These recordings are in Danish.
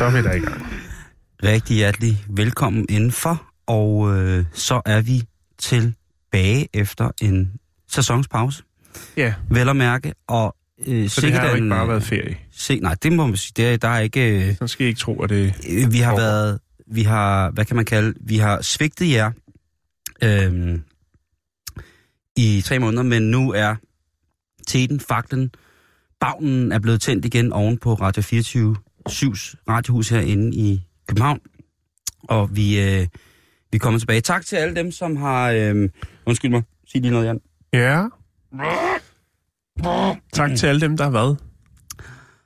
Så er vi der i gang. Rigtig hjertelig velkommen indenfor, og øh, så er vi tilbage efter en sæsonspause, Ja, vel at mærke, og øh, så det har jo ikke bare været ferie. Se, nej, det må man sige, det er, der er ikke... Øh, Så skal I ikke tro, at det... øh, vi har Foregår. været, vi har, hvad kan man kalde, vi har svigtet jer øh, i tre måneder, men nu er teten, faklen, bagnen er blevet tændt igen oven på Radio 24 7's radiohus herinde i København. Og vi, øh, vi kommer tilbage. Tak til alle dem, som har... Øh, undskyld mig, sig lige noget, Jan. Ja. Tak til alle dem, der har været.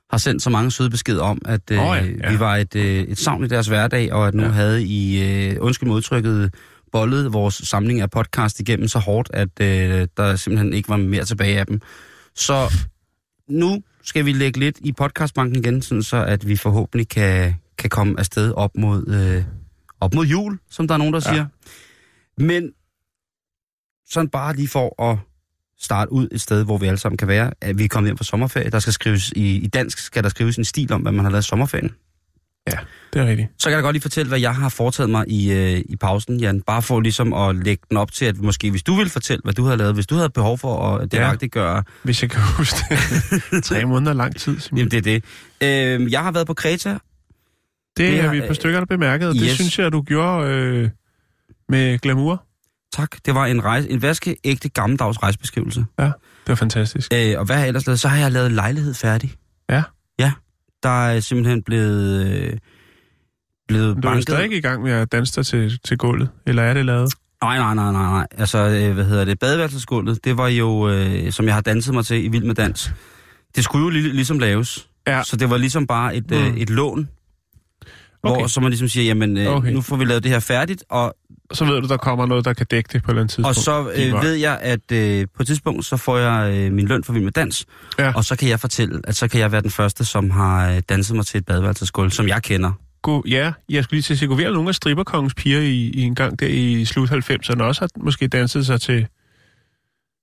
har sendt så mange søde beskeder om, at øh, oh, ja, vi var et, øh, et savn i deres hverdag, og at nu Ja. havde I, øh, undskyld mig udtrykket, bollet vores samling af podcast igennem så hårdt, at øh, der simpelthen ikke var mere tilbage af dem. Så nu skal vi lægge lidt i podcastbanken igen, sådan så at vi forhåbentlig kan, kan komme afsted op mod, øh, op mod jul, som der er nogen, der Ja. siger. Men sådan bare lige for at starte ud et sted, hvor vi alle sammen kan være. At vi er kommet hjem fra sommerferie. Der skal skrives i, i dansk skal der skrives en stil om, hvad man har lavet i sommerferien. Det er rigtigt. Så kan jeg godt lige fortælle, hvad jeg har foretaget mig i, øh, i pausen, Jan. Bare for ligesom at lægge den op til, at måske hvis du vil fortælle, hvad du havde lavet, hvis du havde behov for at delagtigt gøre, Hvis jeg kan huske det. Tre måneder lang tid, Simon. jamen det er det. Øh, jeg har været på Kreta. det, det har vi par stykker, der bemærket. Det Yes. synes jeg, du gjorde øh, med glamour. Tak. Det var en, rejse, en vaskeægte gammeldags rejsebeskrivelse. Det var fantastisk. Øh, og hvad har jeg ellers lavet? Så har jeg lavet lejlighed færdig. Ja. Ja. Der er simpelthen blevet, øh, blevet Men Du er banket. stadig ikke i gang med at danse dig til, til gulvet. Eller er det lavet? Nej, nej, nej, nej, nej. Altså, øh, hvad hedder det? Badeværelsesgulvet, det var jo, øh, som jeg har danset mig til i Vild med Dans. Det skulle jo lig- ligesom laves. Ja. Så det var ligesom bare et, øh, Mm. et lån, Okay. hvor så man ligesom siger, jamen, øh, okay. nu får vi lavet det her færdigt, og, Så ved du, der kommer noget, der kan dække det på et eller andet tidspunkt. og så øh, ved jeg, at øh, på et tidspunkt, så får jeg øh, min løn for Vild med Dans, Ja. og så kan jeg fortælle, at så kan jeg være den første, som har øh, danset mig til et badeværelsesgulv, som jeg kender. God, ja, jeg skulle lige til at sige, have nogle af stripperkongens piger i, i en gang der i slut 90'erne også har måske danset sig til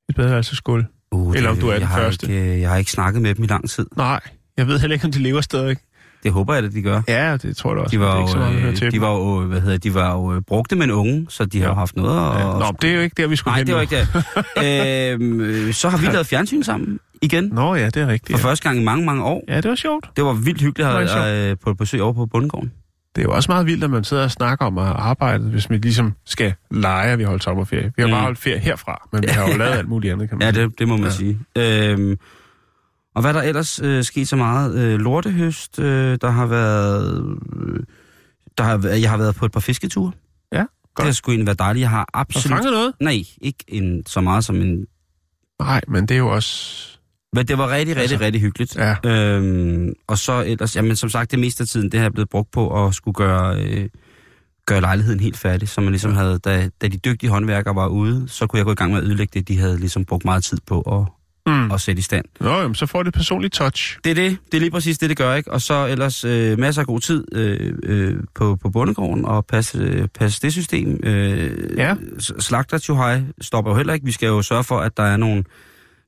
et badeværelsesgulv? Uh, Eller om du er jeg den har første. Ikke, øh, jeg har ikke snakket med dem i lang tid. Nej, jeg ved heller ikke, om de lever stadig. Det håber jeg, at de gør. Ja, det tror jeg også. De men det er var, ikke så jo, hører øh, til de var jo, hvad hedder, de var jo øh, brugte med en unge, så de har Ja. jo haft noget at... Ja. Nå, men det er jo ikke der, vi skulle Nej, det var ikke det. øhm, øh, så har vi lavet fjernsyn sammen igen. Nå ja, det er rigtigt. For Ja. første gang i mange, mange år. ja, det var sjovt. Det var vildt hyggeligt at øh, på besøg over på Bundegården. Det er jo også meget vildt, at man sidder og snakker om at arbejde, hvis man ligesom skal lege, at vi holder sommerferie. Vi har Mm. bare holdt ferie herfra, men vi har jo lavet alt muligt andet, kan man Ja, det, det må man ja. sige. Øhm, og hvad er der ellers øh, sket så meget? Øh, lortehøst, øh, der har været... Øh, der har, jeg har været på et par fisketure. Ja, Det godt. har sgu egentlig været dejligt. Jeg har Har absolut... fanget noget? Nej, ikke en, så meget som en... Nej, men det er jo også... Men det var rigtig, rigtig, Altså, rigtig hyggeligt. Ja, Øhm, og så ellers, jamen som sagt, det meste af tiden, det har jeg blevet brugt på at skulle gøre, øh, gøre lejligheden helt færdig, så man ligesom havde, da, da de dygtige håndværkere var ude, så kunne jeg gå i gang med at ødelægge det, de havde ligesom brugt meget tid på at, mm. at sætte i stand. Nå, jamen, så får det et personligt touch. Det er det, det er lige præcis det, det gør, ikke? Og så ellers øh, masser af god tid øh, øh, på, på bundegården og passe, øh, passe det system. Øh, Ja. Slagter Tjuhaj stopper jo heller ikke. Vi skal jo sørge for, at der er nogle,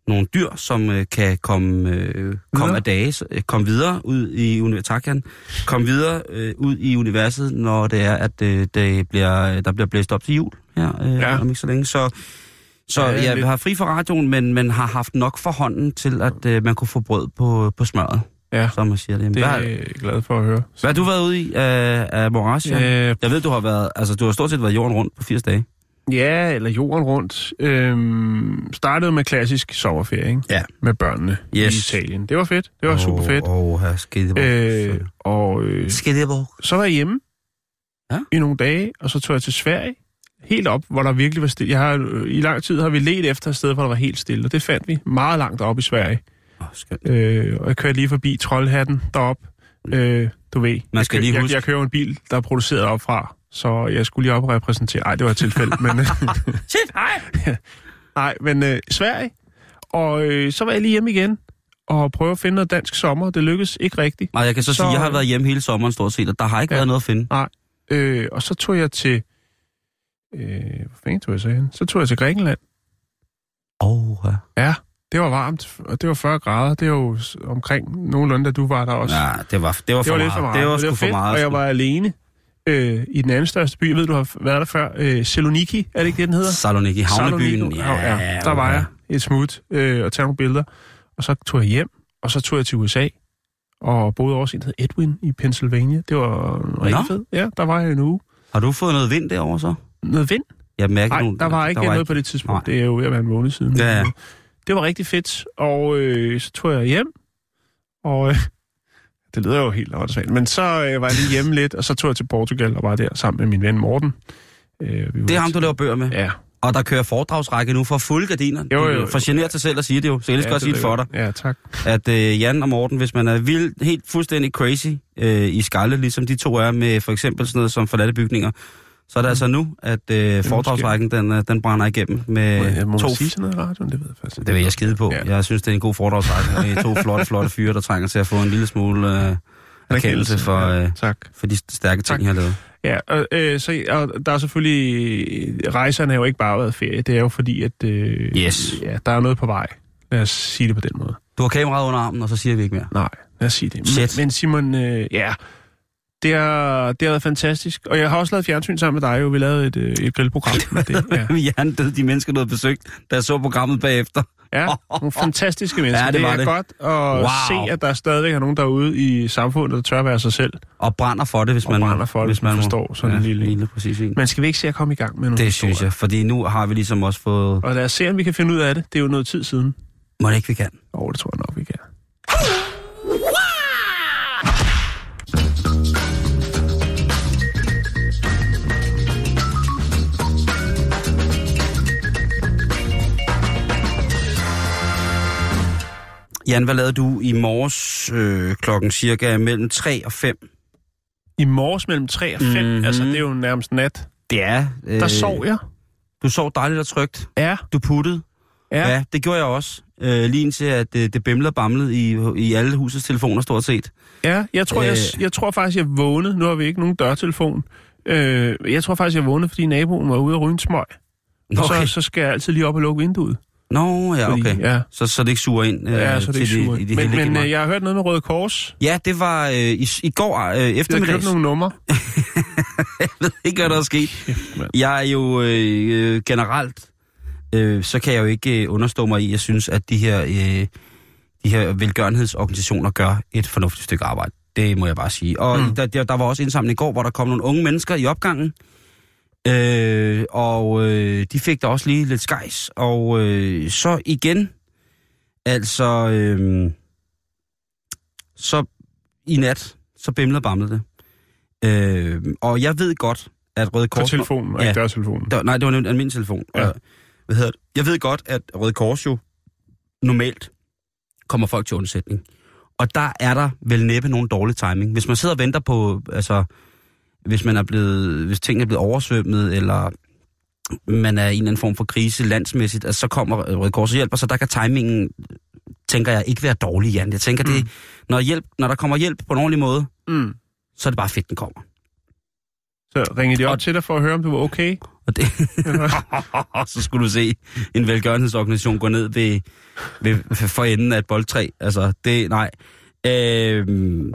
nogle dyr, som øh, kan komme, øh, komme Videre. af dage, øh, komme videre ud i universet. Komme videre øh, ud i universet, når det er, at øh, det bliver, der bliver blæst op til jul her øh, Ja. ja. om ikke så længe. Så, så Ja, jeg lidt. har fri for radioen, men, men har haft nok for hånden til, at øh, man kunne få brød på, på smøret, Ja, som man siger det. det Hvad, er jeg glad for at høre. hvad har du været ude i af, af Moraes? Ja. Øh, Jeg ved, du har været, altså du har stort set været jorden rundt på 80 dage. Ja, eller jorden rundt. Øhm, startede med klassisk sommerferie, ikke? Ja. Med børnene Yes. i Italien. Det var fedt. Det var super fedt. Åh, oh, her. Øh, og øh, Skedeborg. så var jeg hjemme Ja. i nogle dage, og så tog jeg til Sverige, helt op, hvor der virkelig var stille. Jeg har, øh, I lang tid har vi let efter et sted, hvor der var helt stille, og det fandt vi meget langt op i Sverige. Oh, skønt. Øh, og jeg kørte lige forbi Trollhatten derop. Øh, du ved, Man skal jeg, kø- lige jeg, huske- jeg kører jo en bil, der er produceret op fra, så jeg skulle lige op og repræsentere. Nej, det var et tilfælde, men... øh, Shit, hej! Nej, men øh, Sverige. Og øh, så var jeg lige hjemme igen og prøve at finde noget dansk sommer. Det lykkedes ikke rigtigt. Nej, jeg kan så, Så- sige, jeg har været hjemme hele sommeren stort set, og der har ikke Ja. været noget at finde. Øh, og så tog jeg til... Øh, hvor fanden tog jeg så hen? Så tog jeg til Grækenland. Åh, oh, ja. Ja, det var varmt, og det var 40 grader. Det var jo omkring nogenlunde, da du var der også. ja det var, det var, det for, var meget. for meget. Det var sgu for meget. Og jeg var alene øh, i den anden største by. Jeg ved, du har været der før. Øh, Saloniki, er det ikke det, den hedder? Saloniki, havnebyen. Saloniki. Ja, ja, der var jeg et smut øh, og tage nogle billeder. Og så tog jeg hjem, og så tog jeg til USA og boede også i en, der hed Edwin i Pennsylvania. Det var rigtig fedt. Ja, der var jeg en uge. Har du fået noget vind derovre så? Noget vind? Jeg mærker Nej, nogle, der var ikke der var noget på det tidspunkt. Nej. Det er jo ved at være en måned siden. Ja, ja. Det var rigtig fedt, og øh, så tog jeg hjem, og øh, det lyder jo helt åndssvagt, men så øh, var jeg lige hjemme lidt, og så tog jeg til Portugal og var der sammen med min ven Morten. Øh, vi Det er ham, du laver bøger med. Ja. Og der kører foredragsrække nu for fulde gardiner. Jo, jo, jo. For generet dig selv at sige det jo, så jeg ja, også sige det for dig. Ja, tak. At øh, Jan og Morten, hvis man er vild, helt fuldstændig crazy øh, i skalle, ligesom de to er med for eksempel sådan noget som forladte bygninger, så er det altså nu, at øh, foredragsrækken den, øh, den brænder igennem med Må, jeg, må to sige sådan noget i radioen? Det ved jeg faktisk. Det vil jeg skide på. Ja. Ja. Jeg synes, det er en god foredragsrække. med to flotte, flotte fyre, der trænger til at få en lille smule øh, erkendelse for, Ja, øh, tak. for de stærke ting, Tak. jeg har lavet. Ja, og, øh, så, og der er selvfølgelig... Rejserne har jo ikke bare været ferie. Det er jo fordi, at øh, Yes. ja, der er noget på vej. Lad os sige det på den måde. Du har kameraet under armen, og så siger vi ikke mere. Nej, lad os sige det. Shit. Men, men Simon, øh, ja, det har, det har været fantastisk. Og jeg har også lavet fjernsyn sammen med dig, jo. Vi lavede et, øh, et grillprogram. med det, ja. Ja. Hjernedød, de mennesker, du havde besøgt, da jeg så programmet bagefter. ja, nogle fantastiske mennesker. Ja, det var er det. godt at Wow. se, at der stadigvæk er nogen derude i samfundet, der tør være sig selv. Og brænder for det, hvis Og man, brænder for det, hvis man forstår sådan en lille lille præcis en. Men skal vi ikke se at komme i gang med nogle Det synes jeg, fordi nu har vi ligesom også fået... Og lad os se, om vi kan finde ud af det. Det er jo noget tid siden. Må det ikke, vi kan? Åh, oh, det tror jeg nok, vi kan. Jan, hvad lavede du i morges øh, klokken cirka mellem 3 og 5? I morges mellem 3 og 5, Mhm. mm-hmm. altså det er jo nærmest nat, Det er... Øh, der sov jeg. Du sov dejligt og trygt. Ja, Du puttede. ja. Ja, det gjorde jeg også. Øh, lige indtil, at det, det bimlede og bamlede i, i alle husets telefoner stort set. Ja, jeg tror, jeg, Øh. jeg tror faktisk, jeg vågnede. Nu har vi ikke nogen dørtelefon. Øh, jeg tror faktisk, jeg vågnede, fordi naboen var ude og ryge en smøg. Og Okay. så, så skal jeg altid lige op og lukke vinduet. Nå, ja, Fordi, okay. Ja, Så, så det ikke suger ind øh, ja så det ikke de, i de Men, hellige men øh, jeg har hørt noget med Røde Kors. Ja, det var øh, i, i går øh, Jeg har nogle numre. Jeg ved ikke, hvad der er sket. Jeg er jo øh, øh, generelt, øh, så kan jeg jo ikke øh, understå mig i, jeg synes, at de her, øh, de her velgørenhedsorganisationer gør et fornuftigt stykke arbejde. Det må jeg bare sige. Og mm. der, der, der var også indsamling i går, hvor der kom nogle unge mennesker i opgangen. Øh, og øh, de fik da også lige lidt skejs. Og øh, så igen, altså, øh, så i nat, så bimlede og bamlede det. Øh, og jeg ved godt, at Røde På Kors... telefonen, og Ja. ikke dørtelefonen. Der, nej, det var en almindelig telefon. Ja. Ja. Hvad hedder det? Jeg ved godt, at Røde Kors jo normalt kommer folk til undsætning. Og der er der vel næppe nogen dårlig timing. Hvis man sidder og venter på, altså, hvis man er blevet, hvis tingene er blevet oversvømmet, eller man er i en eller anden form for krise landsmæssigt, altså, så kommer Røde Kors og hjælper, så der kan timingen, tænker jeg, ikke være dårlig, Jan. Jeg tænker, mm. det, når, hjælp, når der kommer hjælp på en ordentlig måde, Mm. så er det bare fedt, den kommer. Så ringede de op Og- til dig for at høre, om du var okay? Og det, så skulle du se en velgørenhedsorganisation gå ned ved, ved, for enden af et boldtræ. Altså, det, nej. Øhm,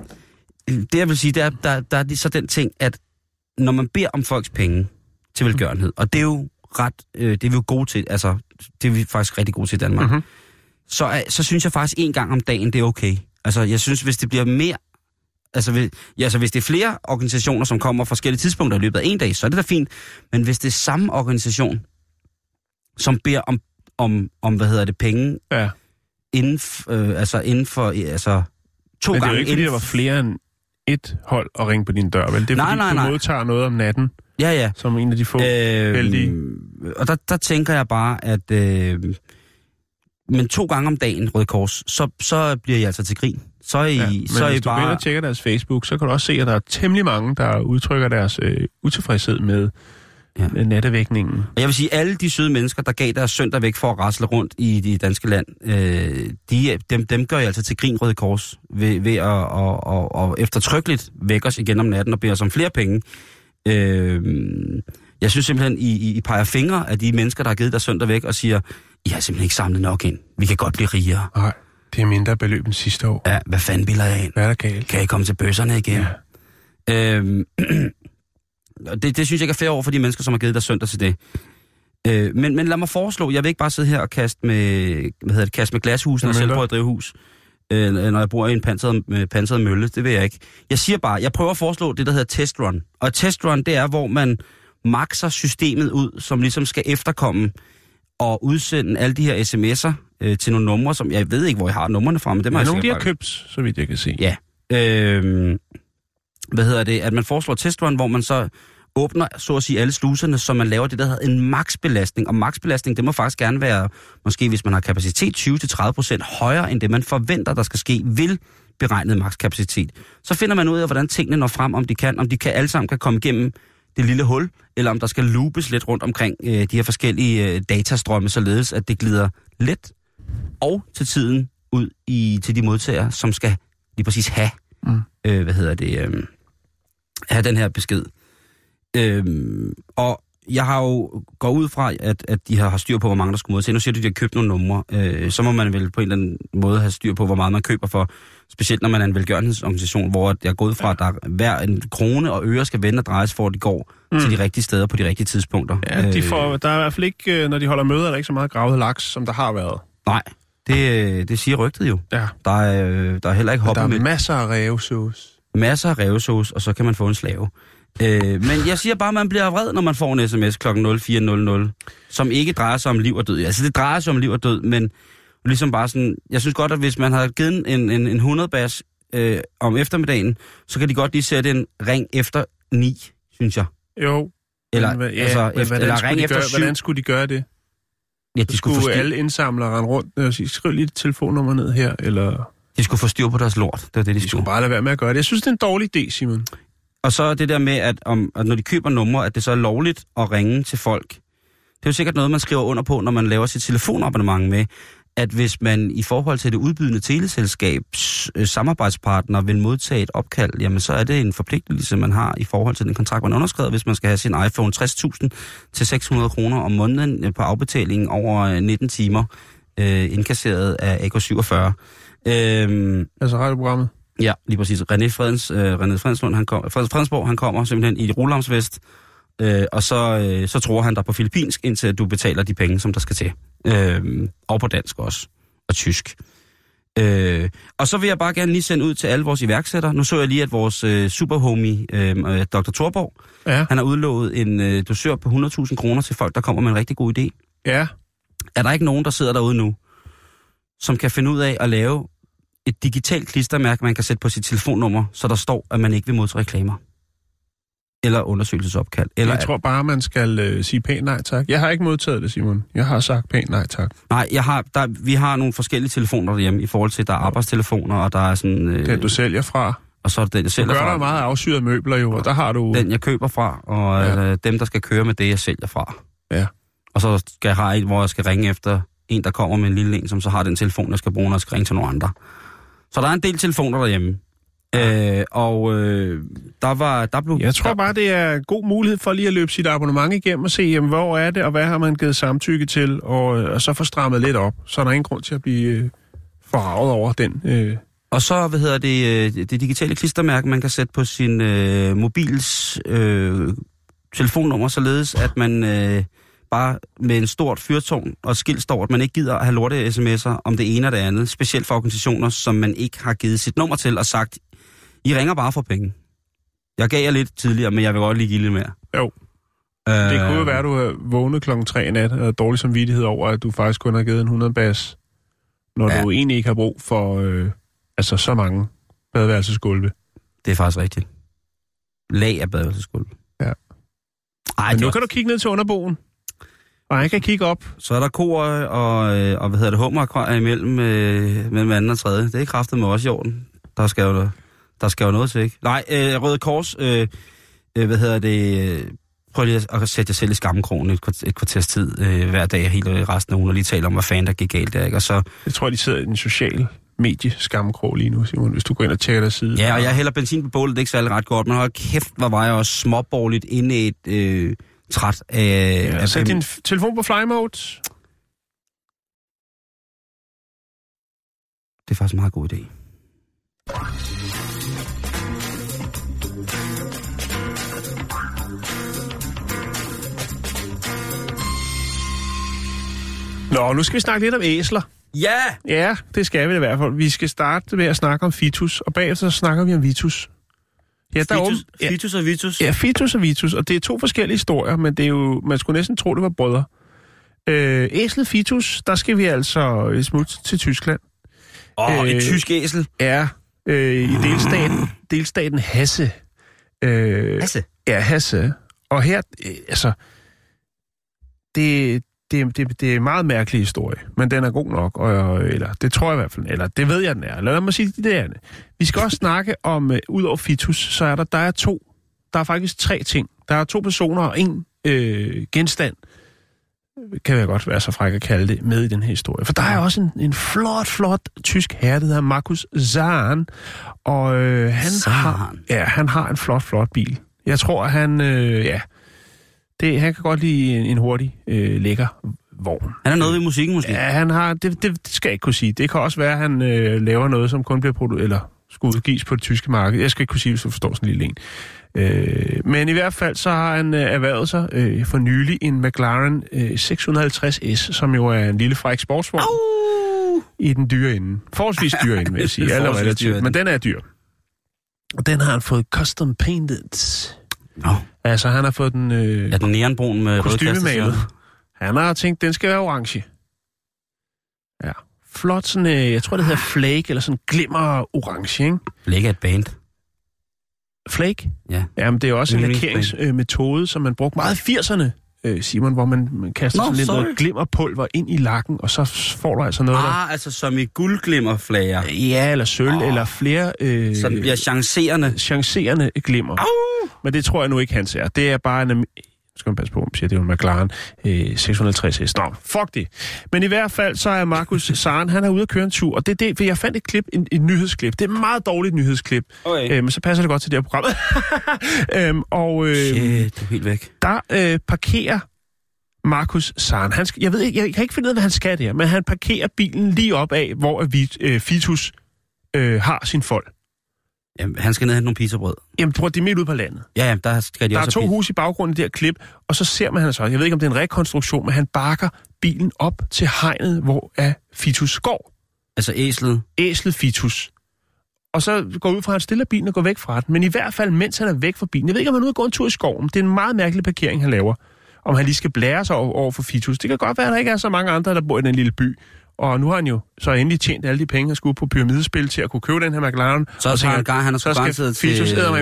det jeg vil sige, det er, der, der er så den ting, at når man beder om folks penge til velgørenhed, og det er jo ret, øh, det er vi jo gode til, altså, det er vi faktisk rigtig gode til i Danmark, Mhm. mm-hmm. så, er- så synes jeg faktisk en gang om dagen, det er okay. Altså, jeg synes, hvis det bliver mere Altså, hvis, ja, altså, hvis det er flere organisationer, som kommer forskellige tidspunkter i løbet af en dag, så er det da fint. Men hvis det er samme organisation, som beder om, om, om hvad hedder det, penge Ja. inden, øh, altså inden for, altså to Men det er gange jo ikke, fordi der var flere end et hold at ringe på din dør, vel? Det er Nej, fordi, nej, du nej. modtager noget om natten, Ja, ja. som en af de få øh, heldige. og der, der tænker jeg bare, at... Øh, men to gange om dagen, Røde Kors, så, så bliver I altså til grin. Så er I, Ja, men så er I hvis du går ind bare... og tjekker deres Facebook, så kan du også se, at der er temmelig mange, der udtrykker deres øh, utilfredshed med, Ja. nattevækningen. Og Jeg vil sige, alle de søde mennesker, der gav deres søndag væk for at rasle rundt i det danske land, øh, de, dem, dem gør jeg altså til grin Røde Kors ved, ved at og, og, og eftertrykkeligt vække os igen om natten og bede os om flere penge. Øh, jeg synes simpelthen, I, I, I peger fingre af de mennesker, der har givet deres søndag væk og siger, I har simpelthen ikke samlet nok ind. Vi kan godt blive rigere. Nej, det er mindre beløb end sidste år. Ja, hvad fanden bilder jeg ind? Hvad er der galt? Kan I komme til bøsserne igen? Ja. Øhm, og det, det synes jeg ikke er fair over for de mennesker, som har givet dig søndag til det. Øh, men, men lad mig foreslå, jeg vil ikke bare sidde her og kaste med, hvad hedder det, kaste med glashus, når jeg selv bor i drivhus. Øh, når jeg bor i en pansret, med pansret mølle, det vil jeg ikke. Jeg siger bare, jeg prøver at foreslå det, der hedder testrun. Og testrun, det er, hvor man makser systemet ud, som ligesom skal efterkomme og udsende alle de her sms'er øh, til nogle numre, som jeg ved ikke, hvor jeg har numrene fra, men det må Men jeg nogle, de har købt, så vidt jeg kan se. Ja. Øhm, hvad hedder det? At man foreslår testrun, hvor man så åbner, så at sige, alle sluserne, så man laver det, der hedder en maksbelastning. Og maksbelastning, det må faktisk gerne være, måske hvis man har kapacitet 20-30% højere end det, man forventer, der skal ske, vil beregnet makskapacitet. Så finder man ud af, hvordan tingene når frem, om de kan, om de kan alle sammen kan komme igennem det lille hul, eller om der skal loopes lidt rundt omkring øh, de her forskellige øh, datastrømme, således at det glider let og til tiden ud i, til de modtagere, som skal lige præcis have, Mm. øh, hvad hedder det, øh, have den her besked. Øhm, og jeg har jo gået ud fra, at, at de har, har styr på, hvor mange der skulle modtage. Nu siger du, at de har købt nogle numre. Øh, så må man vel på en eller anden måde have styr på, hvor meget man køber for. Specielt når man er en velgørenhedsorganisation, hvor jeg er gået fra, at der hver en krone og øre skal vende og drejes, for at de går mm. til de rigtige steder på de rigtige tidspunkter. Ja, de Øh, får, der er i hvert fald ikke, øh, når de holder møder, er der ikke så meget gravet laks, som der har været. Nej, det, det siger rygtet jo. Ja, Der er, øh, der er heller ikke der hoppet er med masser af revsauce. Masser af revsauce, og så kan man få en slave. Øh, men jeg siger bare, at man bliver vred, når man får en sms kl. 04.00, som ikke drejer sig om liv og død. Altså, det drejer sig om liv og død, men ligesom bare sådan... Jeg synes godt, at hvis man har givet en, en, en 100 bas øh, om eftermiddagen, så kan de godt lige sætte en ring efter 9, synes jeg. Jo, Eller, men, ja, altså, men efter, hvordan, eller ring efter gøre, 7. hvordan skulle de gøre det? Ja, De de skulle, skulle alle indsamlere rende rundt og sige, skriv lige et telefonnummer ned her, eller... de skulle få styr på deres lort. Det var det, de De skulle. skulle bare lade være med at gøre det. Jeg synes, det er en dårlig idé, Simon. Og så det der med, at, om, at når de køber numre, at det så er lovligt at ringe til folk. Det er jo sikkert noget, man skriver under på, når man laver sit telefonabonnement med, at hvis man i forhold til det udbydende teleselskabs øh, samarbejdspartner vil modtage et opkald, jamen så er det en forpligtelse, man har i forhold til den kontrakt, man underskrevet, hvis man skal have sin iPhone 60.000 til 600 kroner om måneden øh, på afbetaling over øh, 19 timer, øh, indkasseret af AK47. Øhm, Altså radioprogrammet. Ja, lige præcis. René, Fredens, øh, René Fredenslund, han kom, Freds, Fredensborg, han kommer simpelthen i rulamsvest, øh, og så, øh, så tror han dig på filippinsk, indtil du betaler de penge, som der skal til. Øh, og på dansk også, og tysk. Øh, og så vil jeg bare gerne lige sende ud til alle vores iværksættere. Nu så jeg lige, at vores øh, superhomie, øh, øh, Dr. Thorborg, Ja. han har udlovet en øh, dosør på 100.000 kroner til folk, der kommer med en rigtig god idé. Ja. Er der ikke nogen, der sidder derude nu, som kan finde ud af at lave et digitalt klistermærke, man kan sætte på sit telefonnummer, så der står, at man ikke vil modtage reklamer? Eller undersøgelsesopkald? Eller Jeg tror bare, man skal øh, sige pænt nej tak. Jeg har ikke modtaget det, Simon. Jeg har sagt pænt nej tak. Nej, jeg har, der, vi har nogle forskellige telefoner derhjemme, i forhold til, der er arbejdstelefoner, og der er sådan... Øh, Den, du sælger fra. og så er det den, jeg Du sælger gør fra. meget afsyrede møbler jo, og der har du... Den, jeg køber fra, og Ja. øh, dem, der skal køre med det, jeg sælger fra. Ja. Og så skal jeg have en, hvor jeg skal ringe efter en, der kommer med en lille en, som så har den telefon, jeg skal bruge, når jeg skal ringe til nogle andre. Så der er en del telefoner derhjemme. Øh, og øh, der var... Der blev, Jeg tror bare, det er god mulighed for lige at løbe sit abonnement igennem og se, jamen, hvor er det, og hvad har man givet samtykke til, og, øh, og så få strammet lidt op. Så er der ingen grund til at blive øh, forarvet over den. Øh. Og så, hvad hedder det, øh, det digitale klistermærke, man kan sætte på sin øh, mobils øh, telefonnummer, således at man øh, bare med en stort fyrtårn og skilt står, at man ikke gider at have lorte sms'er om det ene og det andet, specielt for organisationer, som man ikke har givet sit nummer til og sagt, I ringer bare for penge. Jeg gav jer lidt tidligere, men jeg vil godt lige give lidt mere. Jo. Øh, Det kunne jo være, at du er vågnet klokken 3 i nat og havde dårlig samvittighed over, at du faktisk kun har givet en 100 bas, når Ja. du egentlig ikke har brug for øh, altså så mange badeværelsesgulve. Det er faktisk rigtigt. Lag af badeværelsesgulv. Ja. Ej, Men nu er kan du kigge ned til underboen. Og han kan kigge op. Så er der kor og, øh, og hvad hedder det, hummerakvarier imellem, øh, mellem anden og tredje. Det er kraftet med også i orden. Der skal jo, der skal jo noget til, ikke? Nej, øh, Røde Kors, øh, øh, hvad hedder det, øh, prøv lige at, sætte jer selv i skammekrogen et, kvart- et kvarters tid øh, hver dag, hele resten af ugen, og lige tale om, hvad fanden der gik galt der, ikke? Og så, Jeg tror, de sidder i en social medie skammekrog lige nu, Simon, hvis du går ind og tjekker deres side. ja, og jeg hælder benzin på bålet, det er ikke særlig ret godt, men hold kæft, hvor var jeg også småborgerligt inde i et øh, træt af... Ja, af sæt din telefon på fly mode. Det er faktisk en meget god idé. Nå, nu skal vi snakke lidt om æsler. Ja! Ja, det skal vi i hvert fald. Vi skal starte med at snakke om fitus, og bagefter så snakker vi om vitus. Ja, der er Fitus, ja, Fitus og Vitus. ja, fitus og vitus, og det er to forskellige historier, men det er jo, man skulle næsten tro, det var brødre. Øh, æslet fitus, der skal vi altså et smut til Tyskland. Åh, oh, Øh, et tysk æsel. Er øh, i delstaten, delstaten Hasse. Øh, Hasse. Ja, Hasse. Og her, øh, altså, det, det, det, det er en meget mærkelig historie, men den er god nok, og, eller det tror jeg i hvert fald, eller det ved jeg, den er. Lad mig sige, det er det. Vi skal også snakke om, uh, ud over Fitus, så er der, der er to, der er faktisk tre ting. Der er to personer og en øh, genstand, kan jeg godt være så fræk at kalde det, med i den her historie. For der er også en, en flot, flot tysk herre, der hedder Markus Zahn, og øh, han, Zahn. har, ja, han har en flot, flot bil. Jeg tror, han, øh, ja, det, han kan godt lide en, en hurtig, øh, lækker vogn. Han er noget ved musikken måske. Ja, han har, det, det skal jeg ikke kunne sige. Det kan også være, at han øh, laver noget, som kun bliver produceret, eller skulle udgives på det tyske marked. Jeg skal ikke kunne sige, hvis du forstår sådan en lille en. Øh, men i hvert fald så har han øh, erhvervet sig øh, for nylig en McLaren øh, 650S, som jo er en lille fræk sportsvogn Au! i den dyre ende. Forholdsvis dyre ende, vil jeg sige. Er dyre relativt, men den er dyr. Og den har han fået custom painted. Nå, Altså, han har fået den øh, er den neonbrun med kostymemalet. Han har tænkt, den skal være orange. Ja. Flot sådan, øh, jeg tror det hedder flake, eller sådan glimmer orange, ikke? Blæk er et band. Flake? Ja. Jamen, det er også en lakeringsmetode, som man brugte meget i 80'erne, øh, Simon, hvor man, man kaster Nå, sådan lidt sorry. noget glimmerpulver ind i lakken, og så får du altså noget, der... Ah, altså som i guldglimmerflager. Ja, eller sølv, Åh. eller flere øh, Så den bliver chancerende. chancerende glimmer. Au! Men det tror jeg nu ikke, han ser. Det er bare en... skal man passe på, om man siger, det er jo en McLaren øh, 650S. Nå, fuck det. Men i hvert fald, så er Markus Saren, han er ude at køre en tur, og det er det, for jeg fandt et klip, en, et nyhedsklip. Det er et meget dårligt nyhedsklip, Okay. øh, men så passer det godt til det her program. øhm, og øh, Shit, du er helt væk. der øh, parkerer Markus Saren. Han skal, jeg, ved ikke, jeg kan ikke finde ud af, hvad han skal der, men han parkerer bilen lige op af, hvor vi, øh, Fitus øh, har sin fold. Jamen, han skal ned og hente nogle pizzabrød. Jamen, tror, det er midt ude på landet. Ja, ja, der skal de Der er også to huse i baggrunden her klip, og så ser man han så, jeg ved ikke om det er en rekonstruktion, men han bakker bilen op til hegnet, hvor er Fitus går. Altså æslet. Æslet Fitus. Og så går ud fra, at han stiller bilen og går væk fra den. Men i hvert fald, mens han er væk fra bilen. Jeg ved ikke, om han er ude og gå en tur i skoven. Det er en meget mærkelig parkering, han laver. Om han lige skal blære sig over, over for Fitus. Det kan godt være, at der ikke er så mange andre, der bor i den lille by. Og nu har han jo så endelig tjent alle de penge, han skulle på pyramidespil til at kunne købe den her McLaren. Så og tænker han gang, han har så skal garanteret til...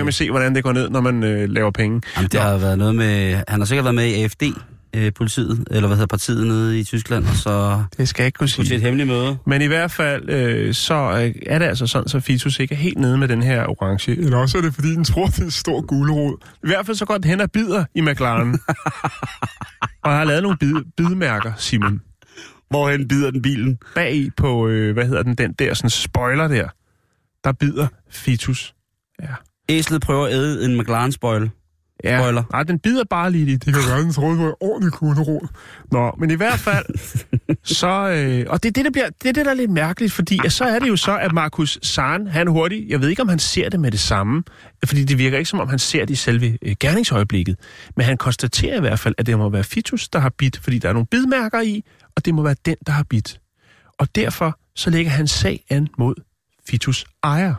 Med se, hvordan det går ned, når man øh, laver penge. Jamen, det har været noget med... Han har sikkert været med i AFD, øh, politiet, eller hvad hedder partiet nede i Tyskland, og så Det skal jeg ikke kunne skulle til sige. et hemmeligt møde. Men i hvert fald, øh, så øh, er det altså sådan, så Fitus ikke er helt nede med den her orange. Eller også er det, fordi den tror, det er en stor gulerod. I hvert fald så går den hen og bider i McLaren. og jeg har lavet nogle bid, bidmærker, Simon, Hvorhen bider den bilen? bag i på, øh, hvad hedder den, den der sådan spoiler der. Der bider Fitus. Ja. Æslet prøver at æde en McLaren-spoil. Ja, Spoiler. nej, den bider bare lige i det. Kan være, den troede, det var en ordentlig gulerod. Nå, men i hvert fald, så... Øh, og det er det, der bliver, det er det, der er lidt mærkeligt, fordi at så er det jo så, at Markus Saren, han hurtigt, jeg ved ikke, om han ser det med det samme, fordi det virker ikke, som om han ser det i selve øh, gerningsøjeblikket, men han konstaterer i hvert fald, at det må være Fitus, der har bidt, fordi der er nogle bidmærker i, og det må være den, der har bidt. Og derfor så lægger han sag an mod Fitus ejer.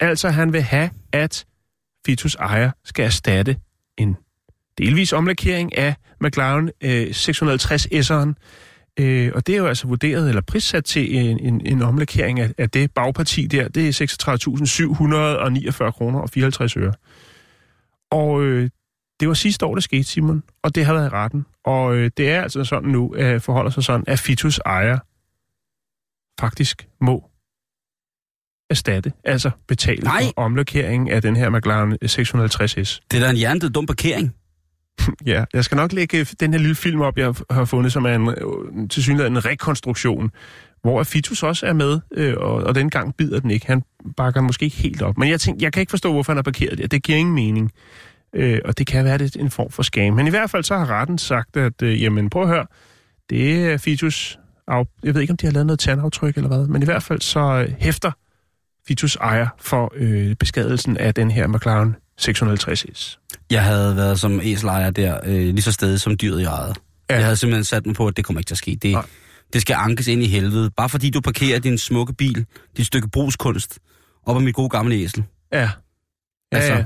Altså, han vil have, at Fitus ejer skal erstatte en delvis omlakering af McLaren øh, 650 S'eren Øh, og det er jo altså vurderet eller prissat til en, en, en omlakering af, af det bagparti der. Det er 36.749 kroner og 54 øre. Og øh, det var sidste år, det skete, Simon, og det har været i retten. Og øh, det er altså sådan nu, at forholder sig sådan, at Fitus ejer faktisk må erstatte, altså betale Nej. for omlokeringen af den her McLaren 650S. Det er da en hjernedød dum parkering. Ja, jeg skal nok lægge den her lille film op, jeg har fundet, som er en, øh, til synligheden en rekonstruktion, hvor Fitus også er med, øh, og, og den gang bider den ikke. Han bakker måske ikke helt op. Men jeg tænkte, jeg kan ikke forstå, hvorfor han har parkeret det. Det giver ingen mening. Øh, og det kan være det er en form for scam. Men i hvert fald så har retten sagt, at øh, jamen prøv at høre, det er Fitus af, jeg ved ikke, om de har lavet noget tandaftryk eller hvad, men i hvert fald så øh, hæfter Fitus ejer for øh, beskadelsen af den her McLaren 650S. Jeg havde været som æselejer der, øh, lige så stedet som dyret jeg ejede. Ja. Jeg havde simpelthen sat mig på, at det kommer ikke til at ske. Det, Nej. det skal ankes ind i helvede. Bare fordi du parkerer din smukke bil, dit stykke brugskunst, op ad mit gode gamle æsel. Ja. Ja, Altså, ja.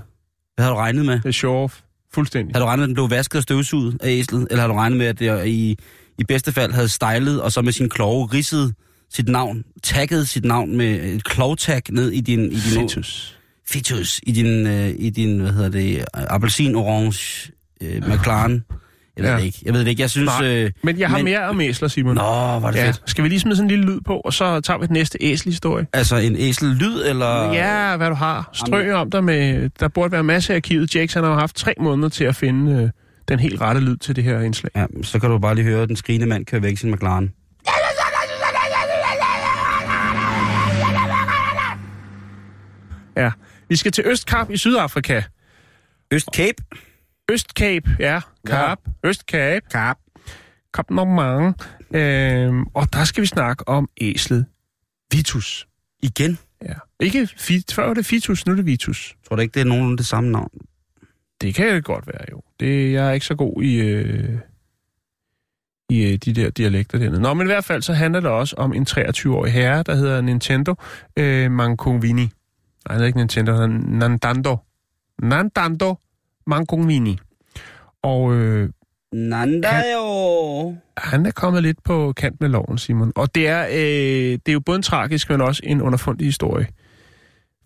Hvad har du regnet med? det er show off. Fuldstændig. Har du regnet med, at den blev vasket og støvsuget af æslet? Eller har du regnet med, at det i, i bedste fald havde stylet, og så med sin kloge ridset sit navn, tagget sit navn med et klovtag ned i din... I din Fitus. Fitus i din, øh, i din hvad hedder det, appelsin orange øh, McLaren. Jeg ved Ja. det ikke. Jeg ved det ikke. Jeg synes... Nej, Øh, Men jeg har men- mere om æsler, Simon. Nå, var det ja. fedt. Skal vi lige smide sådan en lille lyd på, og så tager vi den næste æselhistorie? Altså en æsel-lyd, eller... Ja, hvad du har. Strøg om dig med... Der burde være masser af arkivet. Jakes han har jo haft tre måneder til at finde øh, den helt rette lyd til det her indslag. Ja, så kan du bare lige høre, at den skrigende mand kører væk i sin McLaren. Ja. Vi skal til Østkap i Sydafrika. Østcape. Østcape, ja. Kap. Østcape. Kap. Kap Normand. Øhm, og der skal vi snakke om æslet Vitus. Igen. Ja. Ikke fit, før var det Fitus, nu er det Vitus. Tror du ikke, det er nogenlunde det samme navn? Det kan det godt være, jo. Det, jeg er ikke så god i, øh, i øh, de der dialekter dernede. Nå, men i hvert fald så handler det også om en 23-årig herre, der hedder Nintendo øh, Mancovini. Nej, han hedder ikke Nintendo, han hedder Nandando. Nandando Mancovini. Og øh, Nanda jo. han er kommet lidt på kant med loven, Simon. Og det er, øh, det er jo både en tragisk, men også en underfundig historie.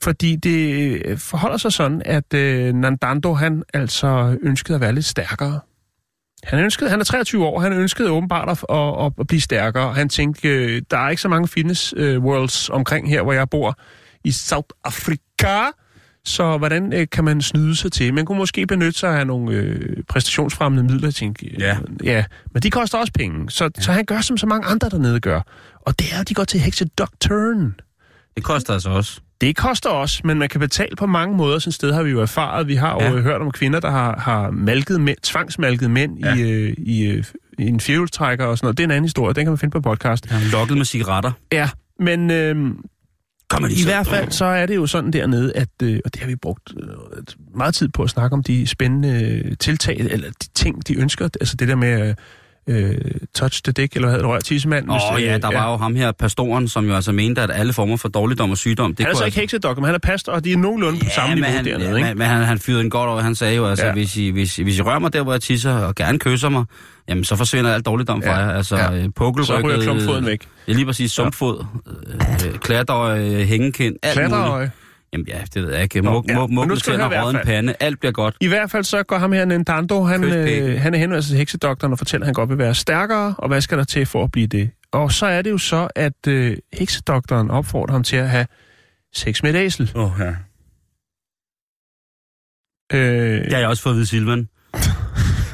Fordi det øh, forholder sig sådan, at øh, Nandando, han altså ønskede at være lidt stærkere. Han, ønskede, han er 23 år, han ønskede åbenbart at, at, at, at blive stærkere. Han tænkte, øh, der er ikke så mange fitness øh, worlds omkring her, hvor jeg bor i South Africa. Så hvordan øh, kan man snyde sig til? Man kunne måske benytte sig af nogle øh, præstationsfremmende midler, jeg tænkte, øh, Ja. ja. Men de koster også penge, så, ja. så han gør, som så mange andre dernede gør. Og det er, at de går til heksedoktoren. Det koster altså også. Det koster også, men man kan betale på mange måder. Sådan sted har vi jo erfaret. Vi har jo Ja. ja. hørt om kvinder, der har, har malket mænd, tvangsmalket mænd Ja. ja. i, øh, i, øh, i en fjoltrækker og sådan noget. Det er en anden historie. Den kan man finde på podcast. Har lokket med cigaretter. Ja, men øh, Kom i hvert fald så er det jo sådan dernede, at, øh, og det har vi brugt øh, meget tid på at snakke om de spændende øh, tiltag, eller de ting, de ønsker. Altså det der med øh, touch the dick, eller hvad hedder det, rør tissemanden. Åh oh, øh, ja, der var jo ham her, pastoren, som jo altså mente, at alle former for dårligdom og sygdom... Det Han er så kunne ikke heksedoktor, men han er pastor, og de er nogenlunde på samme niveau han, dernede, ja, ikke? men, men han, han fyrede en godt over. Han sagde jo, altså, ja. Ja. hvis, I, hvis, hvis I rører mig der, hvor jeg tisser, og gerne kysser mig, jamen så forsvinder alt dårligdom fra Ja. jer. Altså, Ja. ja. pukkelrykket... Så ryger klumpfoden væk. Ja, lige præcis. Sumpfod, øh, klatøj, øh, hængekind, alt muligt. Jamen ja, det ved jeg ikke. Mug, ja. mug, mug, tænder, råden pande, alt bliver godt. I hvert fald så går ham her Nintendo, han, øh, han er henvendt til heksedoktoren og fortæller, at han godt vil være stærkere, og hvad skal der til for at blive det? Og så er det jo så, at øh, heksedoktoren opfordrer ham til at have sex med et æsel. Åh, oh, ja. Øh, Det har jeg også fået vide, Silvan.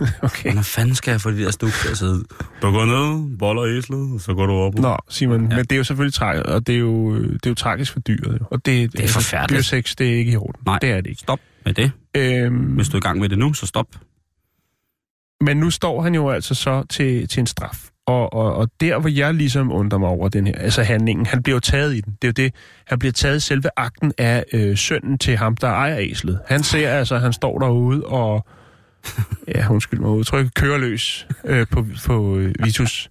okay. Hvordan fanden skal jeg få de der stuk til at sidde? Du går ned, boller æslet, og så går du op. Nå, Simon, Ja. men det er jo selvfølgelig tragisk, og det er jo, det er jo tragisk for dyret. Jo. Og det, Det er forfærdeligt. Dyresex, det er ikke i orden. Nej. Det er det ikke. Stop med det. Øhm, Hvis du er i gang med det nu, så stop. Men nu står han jo altså så til, til en straf. Og, og, og der, hvor jeg ligesom undrer mig over den her, altså handlingen, han bliver jo taget i den. Det er jo det, han bliver taget i selve akten af øh, sønnen til ham, der ejer æslet. Han ser altså, han står derude og, ja, undskyld mig udtryk, kører løs øh, på, på øh, Vitus.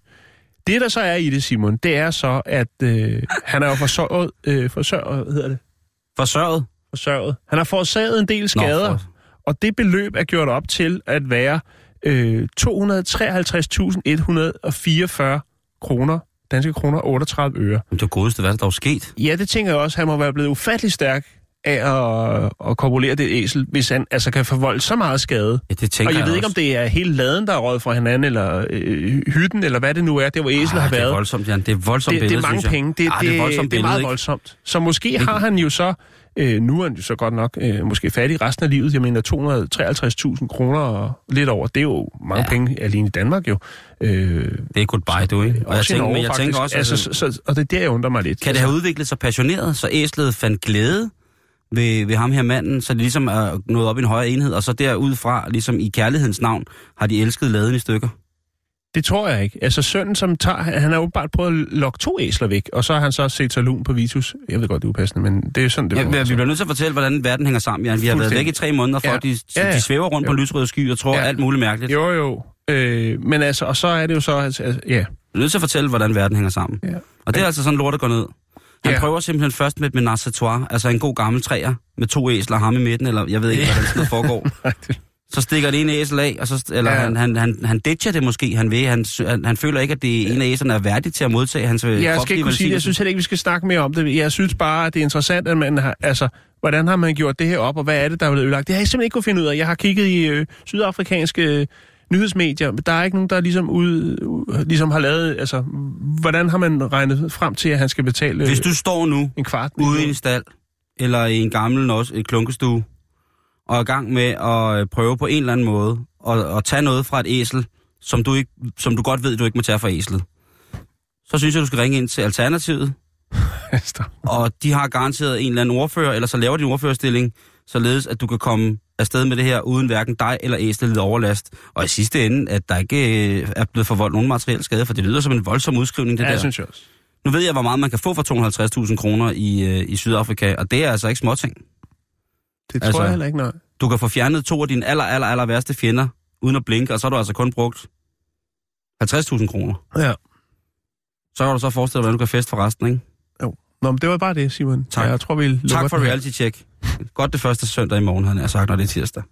Det, der så er i det, Simon, det er så, at øh, han er jo forsørget, øh, forsørget, hvad hedder det? Forsørget. Forsørget. Han har forårsaget en del skader. Nå, for- Og det beløb er gjort op til at være øh, 253.144 kroner, danske kroner 38 øre. Men det godeste, hvad er der dog sket? Ja, det tænker jeg også. Han må være blevet ufattelig stærk af at, at korpulere det æsel, hvis han altså kan forvolde så meget skade. Ja, det tænker Og jeg ved også. ikke, om det er hele laden, der er røget fra hinanden, eller øh, hytten, eller hvad det nu er, det hvor æslet har Ah, det er været. voldsomt, Jan. Det er voldsomt det, billede, det er mange jeg. penge. Det, Ah, det, det er voldsomt det er meget ikke? voldsomt. Så måske har han jo så, øh, nu er han jo så godt nok øh, måske fattig resten af livet. Jeg mener 253.000 kroner og lidt over. Det er jo mange Ja. penge alene i Danmark jo. Øh, Det er goodbye, du, ikke? Og jeg tænker, Norge, men jeg tænker også, altså, altså, så, så, og det er der, jeg undrer mig lidt. kan det have udviklet sig passioneret, så æslet fandt glæde ved, ved ham her manden, så det ligesom er nået op i en højere enhed, og så derudfra, ligesom i kærlighedens navn, har de elsket laden i stykker? Det tror jeg ikke. Altså sønnen, som tager, han har åbenbart prøvet at lokke to æsler væk, og så har han så set sig lun på Vitus. Jeg ved godt, det er upassende, men det er sådan, det Ja, var. vi bliver nødt til at fortælle, hvordan verden hænger sammen, Jan. Vi har været væk i tre måneder, for Ja. de, Ja, ja. de svæver rundt på Jo. lysrøde sky og tror Ja. alt muligt mærkeligt. Jo, jo. Øh, men altså, og så er det jo så, altså, altså, ja. Vi er nødt til at fortælle, hvordan verden hænger sammen. ja. Og det er altså sådan lort at gå ned. Han Ja. prøver simpelthen først med et menage à altså en god gammel træer med to æsler, ham i midten, eller jeg ved ikke, hvordan sådan foregår. Så stikker det ene æsel af, og så, eller Ja. han, han, han, han ditcher det måske, han vil. Han, han, han føler ikke, at det en af æslerne er værdig til at modtage hans øh, Jeg skal ikke kunne sige det. Jeg synes heller ikke, vi skal snakke mere om det. Jeg synes bare, at det er interessant, at man har... Altså, hvordan har man gjort det her op, og hvad er det, der er blevet ødelagt? Det har jeg simpelthen ikke kunne finde ud af. Jeg har kigget i øh, sydafrikanske øh, nyhedsmedier, men der er ikke nogen, der ligesom, ud, ud, ligesom har lavet... Altså, hvordan har man regnet frem til, at han skal betale øh, Hvis du står nu en kvart? ude i en stald, eller i en gammel nos, et klunkestue, og er i gang med at øh, prøve på en eller anden måde at, at tage noget fra et æsel, som du, ikke, som du godt ved, du ikke må tage fra æslet, så synes jeg, du skal ringe ind til Alternativet, og de har garanteret en eller anden ordfører, eller så laver de en ordførerstilling, således at du kan komme afsted med det her, uden hverken dig eller æslet lider overlast. Og i sidste ende, at der ikke øh, er blevet forvoldt nogen materiel skade, for det lyder som en voldsom udskrivning, det Ja, der. det synes jeg også. Nu ved jeg, hvor meget man kan få for 250.000 kroner i, øh, i Sydafrika, og det er altså ikke småting. Det tror Altså- jeg heller ikke, nej. Du kan få fjernet to af dine aller, aller, aller værste fjender, uden at blinke, og så har du altså kun brugt 50.000 kroner. Ja. Så kan du så forestille dig, hvordan du kan feste for resten, ikke? Nå, men det var bare det, Simon. Tak. Jeg tror, vi Tak for reality check. Godt det første søndag i morgen, havde jeg sagt, når det er tirsdag.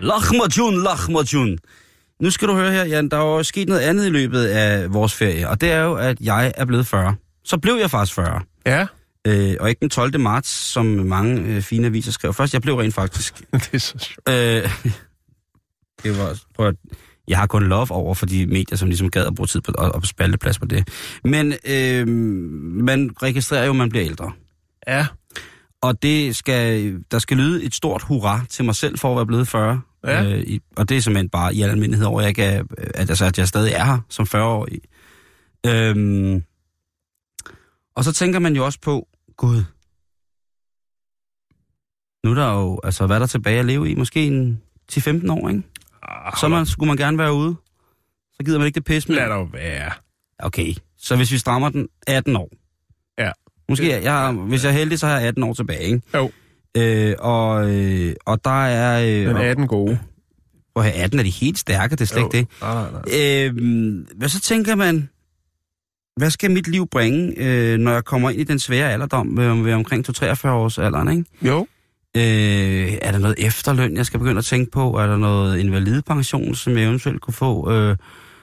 Lachmajun, Lachmajun. Nu skal du høre her, Jan, der er jo sket noget andet i løbet af vores ferie, og det er jo, at jeg er blevet 40. Så blev jeg faktisk 40. Ja, Øh, og ikke den 12. marts, som mange øh, fine aviser skrev. Først, jeg blev rent faktisk. det er så sjovt. Øh, det var, prøv at, jeg har kun love over for de medier, som ligesom gad at bruge tid på at, at spalte plads på det. Men øh, man registrerer jo, at man bliver ældre. Ja, Og det skal, der skal lyde et stort hurra til mig selv for at være blevet 40. Ja. Øh, i, og det er simpelthen bare i al almindelighed over, at jeg, er, at, altså, at jeg stadig er her som 40-årig. Øhm, og så tænker man jo også på, gud, nu er der jo, altså hvad er der tilbage at leve i? Måske en 10-15 år, ikke? Ah, Så man, skulle man gerne være ude. Så gider man ikke det pis med. Lad dog være. Okay, så hvis vi strammer den 18 år. Ja. Måske, jeg, jeg, hvis jeg er heldig, så har jeg 18 år tilbage, ikke? Jo. Øh, og, øh, og der er... Øh, Men og- er den gode? Prøv at høre, 18 er de helt stærke, det er slet ikke det. Nej, nej, nej. Øh, hvad så tænker man, hvad skal mit liv bringe, øh, når jeg kommer ind i den svære alderdom ved, ved omkring 2-43 års alderen, ikke? Jo. Øh, er der noget efterløn, jeg skal begynde at tænke på? Er der noget invalidepension, som jeg eventuelt kunne få? Øh,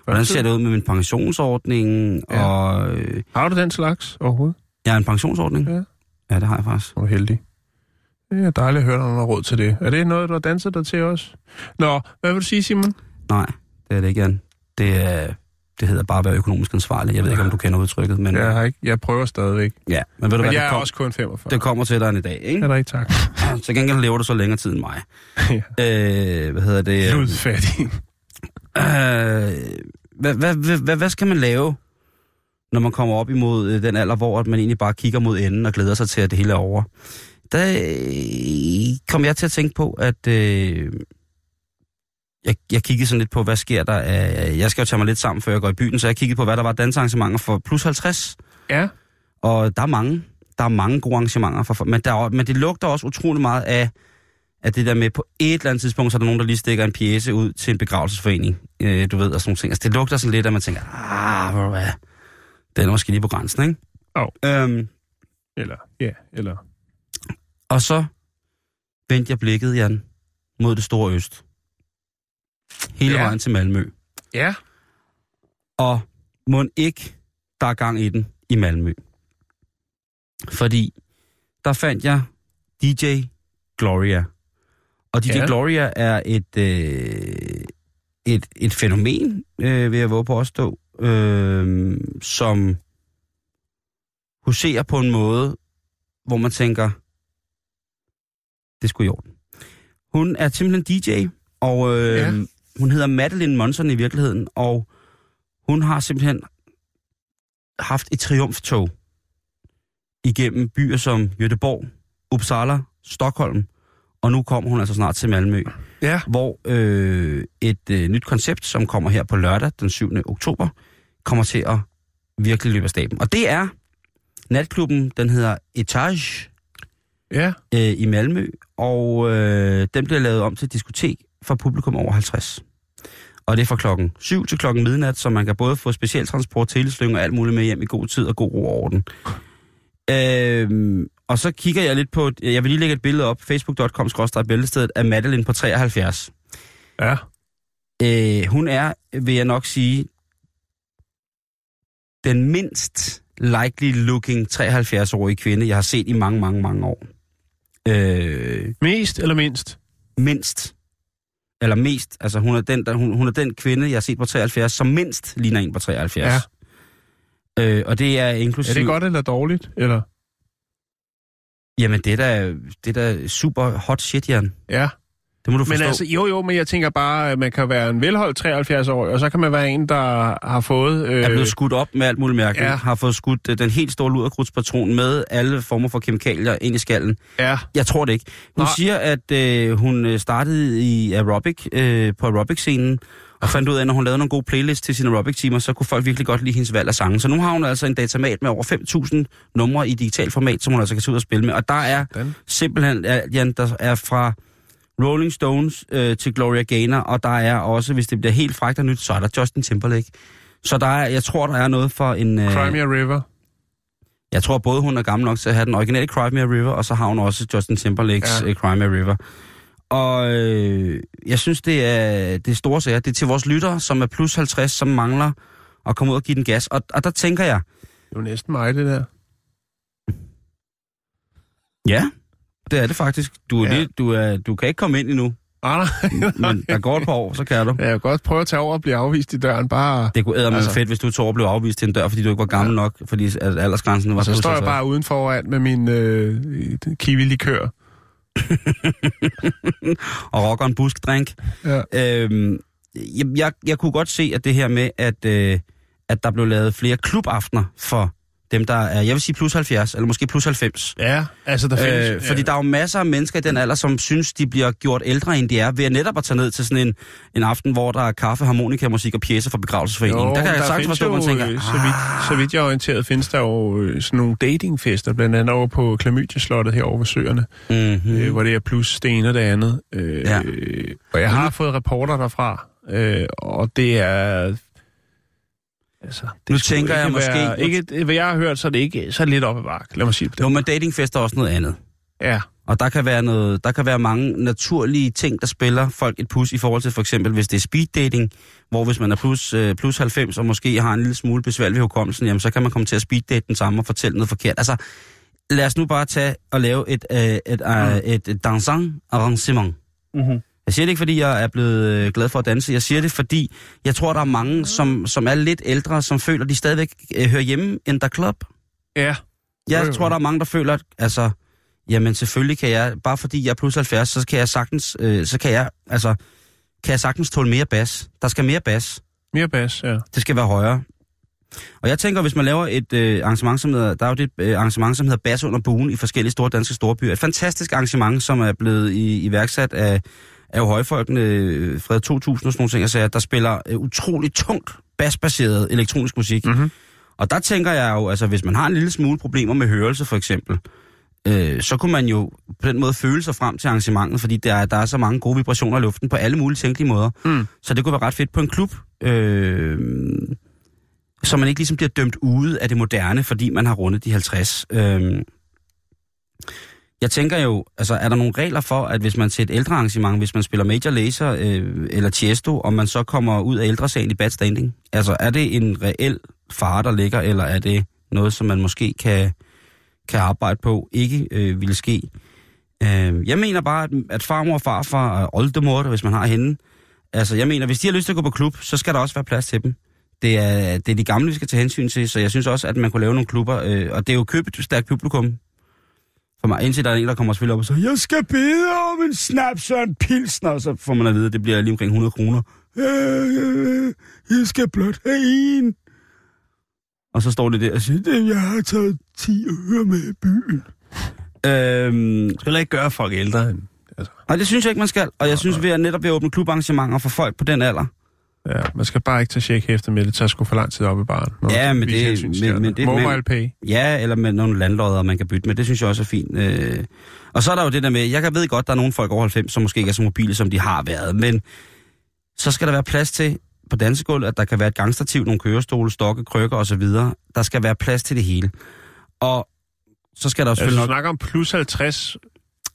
hvordan ser det ud med min pensionsordning? Ja. Ja. Og, øh, Har du den slags overhovedet? jeg har en pensionsordning. Ja. Ja, det har jeg faktisk. Du er heldig. Det er dejligt at høre, når du har råd til det. Er det noget, du har danset dig til også? Nå, hvad vil du sige, Simon? Nej, det er det ikke, Jan. Det, er, det hedder bare at være økonomisk ansvarlig. Jeg ved ikke, om du kender udtrykket, men, Jeg, har ikke, jeg prøver stadigvæk. ja, men ved du Men hvad, jeg det, er kom, også kun 45. det kommer til dig en dag, ikke? er der ikke tak. Til gengæld lever du så længere tid end mig. ja. Øh, hvad hedder det? Ludfattig. Øh, hvad, hvad, hvad, hvad, hvad skal man lave, når man kommer op imod øh, den alder, hvor at man egentlig bare kigger mod enden og glæder sig til, at det hele er over? Der øh, kom jeg til at tænke på, at øh, jeg, jeg kiggede sådan lidt på, hvad sker der af... Jeg skal jo tage mig lidt sammen, før jeg går i byen, så jeg kiggede på, hvad der var dansarrangementer for plus 50. Ja. Og der er mange. Der er mange gode arrangementer. For, men, der er, men det lugter også utrolig meget af, at det der med, på et eller andet tidspunkt, så er der nogen, der lige stikker en pjæse ud til en begravelsesforening. Øh, du ved, og sådan nogle ting. Altså, det lugter sådan lidt, at man tænker, ah, hvor hvad? Den er måske lige på grænsen, ikke? Jo. Øhm, Eller, ja, eller... og så vendte jeg blikket, Jan, mod det store øst. Hele Ja. vejen til Malmø. Ja. Og må ikke, der er gang i den i Malmø. Fordi der fandt jeg DJ Gloria. Og DJ Ja. Gloria er et, øh, et, et fænomen, øh, vil jeg våge på at stå, øh, som huserer på en måde, hvor man tænker, det skulle i orden. Hun er simpelthen DJ, og øh, Ja. Hun hedder Madeline Monson i virkeligheden, og hun har simpelthen haft et triumftog igennem byer som Göteborg, Uppsala, Stockholm, og nu kommer hun altså snart til Malmø, Ja. hvor øh, et øh, nyt koncept, som kommer her på lørdag den 7. oktober, kommer til at virkelig løbe af staben. Og det er natklubben, den hedder Etage Ja. øh, i Malmø, og øh, den bliver lavet om til diskotek for publikum over 50. Og det er fra klokken 7 til klokken midnat, så man kan både få specialtransport, teleslyng og alt muligt med hjem i god tid og god ro og orden. Øhm, og så kigger jeg lidt på, jeg vil lige lægge et billede op, facebook.com bæltestedet af Madeline på 73. Ja. Øh, hun er, vil jeg nok sige, den mindst likely looking 73-årige kvinde, jeg har set i mange, mange, mange år. Øh, Mest eller mindst? mindst. Eller mest. Altså, hun er, den, der, hun, hun er den kvinde, jeg har set på 73, som mindst ligner en på 73. Ja. Øh, og det er inklusiv... Er det godt eller dårligt? Eller? Jamen, det er da, det er da super hot shit, Jan. Ja. Det må du Men forstå. altså, jo jo, men jeg tænker bare, at man kan være en velholdt 73 år, og så kan man være en, der har fået... Øh, er blevet skudt op med alt muligt mærkeligt. Ja. Har fået skudt øh, den helt store luderkrudspatron med alle former for kemikalier ind i skallen. Ja. Jeg tror det ikke. Hun. Nej. siger, at øh, hun øh, startede i aerobic, øh, på aerobic-scenen, og fandt ud af, at når hun lavede nogle gode playlists til sine aerobic-timer, så kunne folk virkelig godt lide hendes valg af sange. Så nu har hun altså en datamat med over 5.000 numre i digital format, som hun altså kan tage ud og spille med. Og der er Den. simpelthen, ja, Jan, der er fra Rolling Stones øh, til Gloria Gaynor, og der er også, hvis det bliver helt frækt og nyt, så er der Justin Timberlake. Så der er, jeg tror, der er noget for en... Øh, Crimea River. jeg tror både, hun er gammel nok til at have den originale Cry Me River, og så har hun også Justin Timberlakes Ja. ja. Cry Me River. Og øh, jeg synes, det er, det er store sager. Det er til vores lyttere, som er plus 50, som mangler at komme ud og give den gas. Og, og der tænker jeg, Det er jo næsten mig, det der. ja, det er det faktisk. Du, er Ja. ja. lidt, du, er, du kan ikke komme ind endnu, Ah, nej. men der går et par år, så kan du. Jeg kan godt prøve at tage over og blive afvist i døren. Bare... Det kunne æde altså. Fedt, hvis du tog og blev afvist til en dør, fordi du ikke var gammel ja. nok, fordi at aldersgrænsen var Og så står jeg 50. bare uden foran med min øh, kiwi-likør. og rocker en buskdrink. Ja. Øhm, jeg, jeg, jeg kunne godt se, at det her med, at, øh, at der blev lavet flere klubaftener for dem, der er, jeg vil sige plus 70, eller måske plus 90. ja, altså der findes... Øh, fordi der er jo masser af mennesker i den alder, som synes, de bliver gjort ældre, end de er, ved at netop at tage ned til sådan en, en aften, hvor der er kaffe, harmonika, musik og pjæser fra begravelsesforeningen. Jo, der kan jeg sagtens forstå, man tænker, øh, så vidt, så vidt jeg er orienteret, findes der jo øh, sådan nogle datingfester, blandt andet over på Klamydieslottet herovre ved Søerne, mm-hmm. mm. øh, hvor det er plus det ene og det andet. Øh, Ja. Og jeg har fået rapporter derfra, øh, og det er... Altså, det Nu tænker jeg måske- Være, ikke, hvad jeg har hørt, så er det ikke så er det lidt op ad bakke. Lad mig sige det. Jo, men datingfester er også noget andet. Ja, Og der kan, være noget, der kan være mange naturlige ting, der spiller folk et pus i forhold til for eksempel, hvis det er speed dating, hvor hvis man er plus, øh, plus 90 og måske har en lille smule besvær ved hukommelsen, jamen så kan man komme til at speed date den samme og fortælle noget forkert. Altså, lad os nu bare tage og lave et, øh, et, øh, et, et dansant arrangement. mm-hmm. Jeg siger det ikke, fordi jeg er blevet øh, glad for at danse. Jeg siger det, fordi jeg tror, der er mange, som, som er lidt ældre, som føler, de stadigvæk øh, hører hjemme in the club. ja. Jeg jo. tror, der er mange, der føler, at altså, jamen selvfølgelig kan jeg, bare fordi jeg er plus 70, så kan jeg sagtens, øh, så kan jeg, altså, kan jeg sagtens tåle mere bas. Der skal mere bas. Mere bas, ja. Det skal være højere. Og jeg tænker, hvis man laver et øh, arrangement, som hedder, der er jo det øh, arrangement, som hedder Bas under buen i forskellige store danske storbyer. Et fantastisk arrangement, som er blevet i, iværksat af, af jo højfolkene øh, fra 2000 og sådan nogle ting, og sager, der spiller øh, utroligt tungt basbaseret elektronisk musik. Mm-hmm. Og der tænker jeg jo, altså hvis man har en lille smule problemer med hørelse for eksempel, øh, så kunne man jo på den måde føle sig frem til arrangementet, fordi der er, der er så mange gode vibrationer i luften på alle mulige tænkelige måder. Mm. Så det kunne være ret fedt på en klub. Øh, så man ikke ligesom bliver dømt ude af det moderne, fordi man har rundet de 50. Øhm, jeg tænker jo, altså er der nogle regler for, at hvis man til et ældre arrangement, hvis man spiller Major Laser øh, eller Tiesto, om man så kommer ud af ældresagen i bad standing? Altså er det en reel fare, der ligger, eller er det noget, som man måske kan, kan arbejde på, ikke øh, ville ske? Øh, jeg mener bare, at, at farmor og farfar og oldemor, hvis man har hende, altså jeg mener, hvis de har lyst til at gå på klub, så skal der også være plads til dem. Det er, det er de gamle, vi skal tage hensyn til, så jeg synes også, at man kunne lave nogle klubber, øh, og det er jo købet stærkt publikum, for mig, indtil der er en, der kommer selvfølgelig op og siger, jeg skal bede om en snaps og en pilsner, og så får man at vide, at det bliver lige omkring 100 kroner. Øh, jeg skal blot have en. Og så står det der og siger, det jeg har taget 10 øre med i byen. Øhm, skal ikke gøre folk ældre. Altså, og det synes jeg ikke, man skal. Og jeg synes, ved at netop ved at åbne klubarrangementer for folk på den alder. Ja, man skal bare ikke tage check efter med det. tager sgu for lang tid op i baren. Ja, men det- men- det. men det- Mobile men- pay. Ja, eller med nogle landlodder, man kan bytte med. Det synes jeg også er fint. Øh, og så er der jo det der med, jeg kan ved godt, der er nogle folk over 90, som måske ikke er så mobile, som de har været, men så skal der være plads til på dansegulvet, at der kan være et gangstativ, nogle kørestole, stokke, krykker osv. Der skal være plads til det hele. Og så skal der jo Altså, selvfølgelig du nok... snakker om plus 50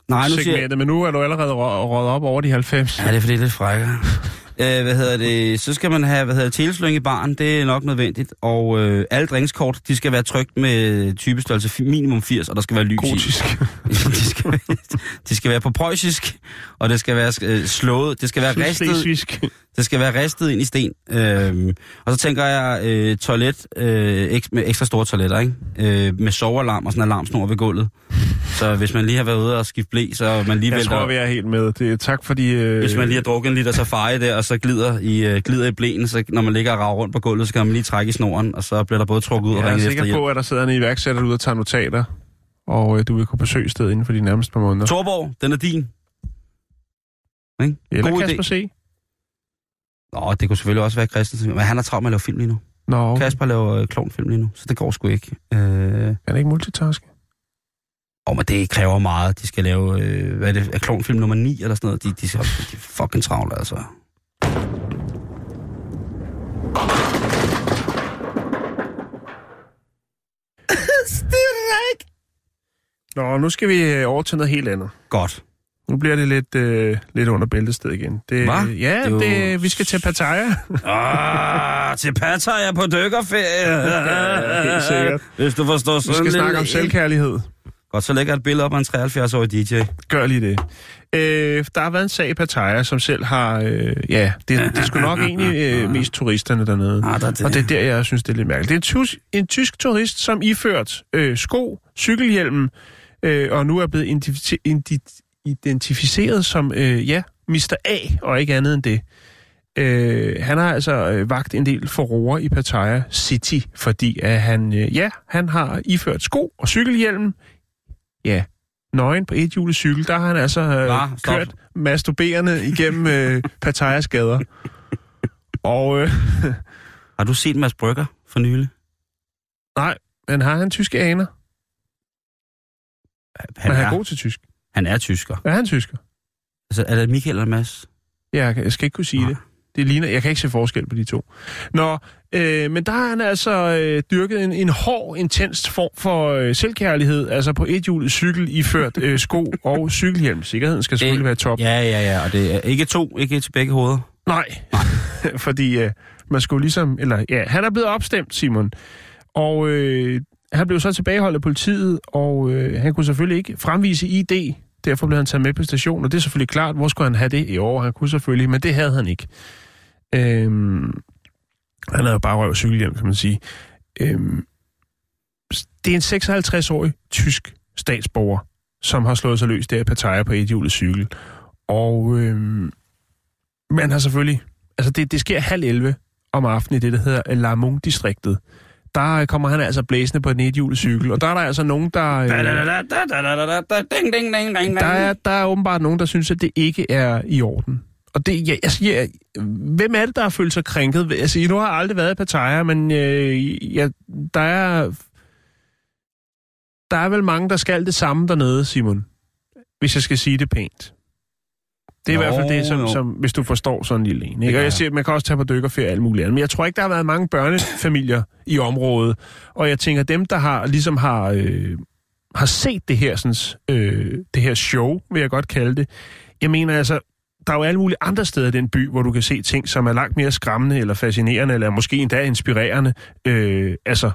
Nej, nu siger segmentet, men nu er du allerede rå- rådet op over de 90. Ja, det er fordi, det er lidt frækkere. øh, hvad hedder det? Så skal man have, hvad hedder det, telesløng i baren. Det er nok nødvendigt. Og øh, alle drinkskort, de skal være trykt med typestørrelse minimum 80, og der skal være lys i. Gotisk. de, skal, de skal være på preussisk, og det skal være øh, slået, det skal være ristet, det skal være ristet ind i sten. Øhm, og så tænker jeg øh, toilet, øh, ek, med ekstra store toiletter, ikke? Øh, med sovealarm og sådan en alarmsnor ved gulvet. Så hvis man lige har været ude og skifte blæ, så er man lige Jeg vælter, tror, vi er helt med. Det er tak fordi... Øh, hvis man lige har drukket en liter safari der, og så glider i, øh, glider i blæen, så når man ligger og rager rundt på gulvet, så kan man lige trække i snoren, og så bliver der både trukket ud og jeg er ringet efter sikker hjælp. på, at der sidder en iværksætter derude og tager notater, og øh, du vil kunne besøge stedet inden for de nærmeste par måneder. Torborg, den er din. Ikke? Eller God Kasper idé. C. Nå, det kunne selvfølgelig også være Christensen, men han har travlt med at lave film lige nu. Nå, okay. Kasper laver øh, klovnfilm lige nu, så det går sgu ikke. Øh, er det ikke multitask? og men det kræver meget. De skal lave, øh, hvad er det, er klovnfilm nummer 9 eller sådan noget. De, de, skal, de er fucking travle, altså. Nå, nu skal vi øh, over til noget helt andet. Godt. Nu bliver det lidt, øh, lidt under bæltested igen. Det, Hva? Ja, Det det, jo- vi skal til Pattaya. Ah, til Pattaya på dykkerferie. Ja, helt sikkert. Hvis du forstår Vi sådan skal en snakke om selvkærlighed. Godt, så lægger et billede op af en 73-årig DJ. Gør lige det. Øh, der har været en sag i Pattaya, som selv har... Øh, ja, det, det er sgu nok egentlig øh, mest turisterne dernede. Ah, der er det. Og det er der, jeg synes, det er lidt mærkeligt. Det er en, tus, en tysk turist, som iført øh, sko, cykelhjelmen, øh, og nu er blevet identificeret som, øh, ja, Mr. A, og ikke andet end det. Øh, han har altså øh, vagt en del forroer i Pattaya City, fordi at han, øh, ja, han har iført sko og cykelhjelm. Ja, nøgen på et hjulet cykel, der har han altså øh? Stop. kørt masturberende igennem øh, Pattayas gader. Og øh, Har du set Mads Brygger for nylig? nej, men har han tyske aner? Han men han er er, god til tysk. han er tysker. Er han tysker? Altså, er det Michael eller Mads? Ja, jeg, jeg skal ikke kunne sige Nej. det. Det ligner, jeg kan ikke se forskel på de to. Nå, øh, men der har han altså øh, dyrket en, en hård, intens form for øh, selvkærlighed, altså på et hjulet cykel iført øh, sko og cykelhjelm. Sikkerheden skal selvfølgelig være top. Ja, ja, ja, og det er ikke to, ikke til begge hoveder. Nej, fordi øh, man skulle ligesom, eller ja, han er blevet opstemt, Simon. Og øh, han blev så tilbageholdt af politiet, og øh, han kunne selvfølgelig ikke fremvise ID. Derfor blev han taget med på stationen, og det er selvfølgelig klart, hvor skulle han have det i år? Han kunne selvfølgelig, men det havde han ikke. Øhm, han havde jo bare røv cykelhjem, kan man sige. Øhm, det er en 56-årig tysk statsborger, som har slået sig løs der i Pattaya på et hjulet cykel. Og øhm, man har selvfølgelig... Altså, det, det sker halv 11 om aftenen i det, der hedder Lamung-distriktet. Der øh, kommer han altså blæsende på en ethjulet cykel, og der er der altså nogen, der... Øh, der, er, der er åbenbart nogen, der synes, at det ikke er i orden. Og det, ja, altså, ja, hvem er det, der har følt sig krænket? Altså, nu har jeg aldrig været i Pattaya, men øh, ja, der er... Der er vel mange, der skal det samme dernede, Simon. Hvis jeg skal sige det pænt. Det er Jo, i hvert fald det, som, som, hvis du forstår sådan en lille en. Ikke? Og jeg. jeg siger, man kan også tage på dykkerferie og alt muligt andet. Men jeg tror ikke, der har været mange børnefamilier i området. Og jeg tænker, dem, der har ligesom har, øh, har set det her, sådan, øh, det her show, vil jeg godt kalde det. Jeg mener altså, der er jo alle mulige andre steder i den by, hvor du kan se ting, som er langt mere skræmmende eller fascinerende, eller måske endda inspirerende. Øh, altså,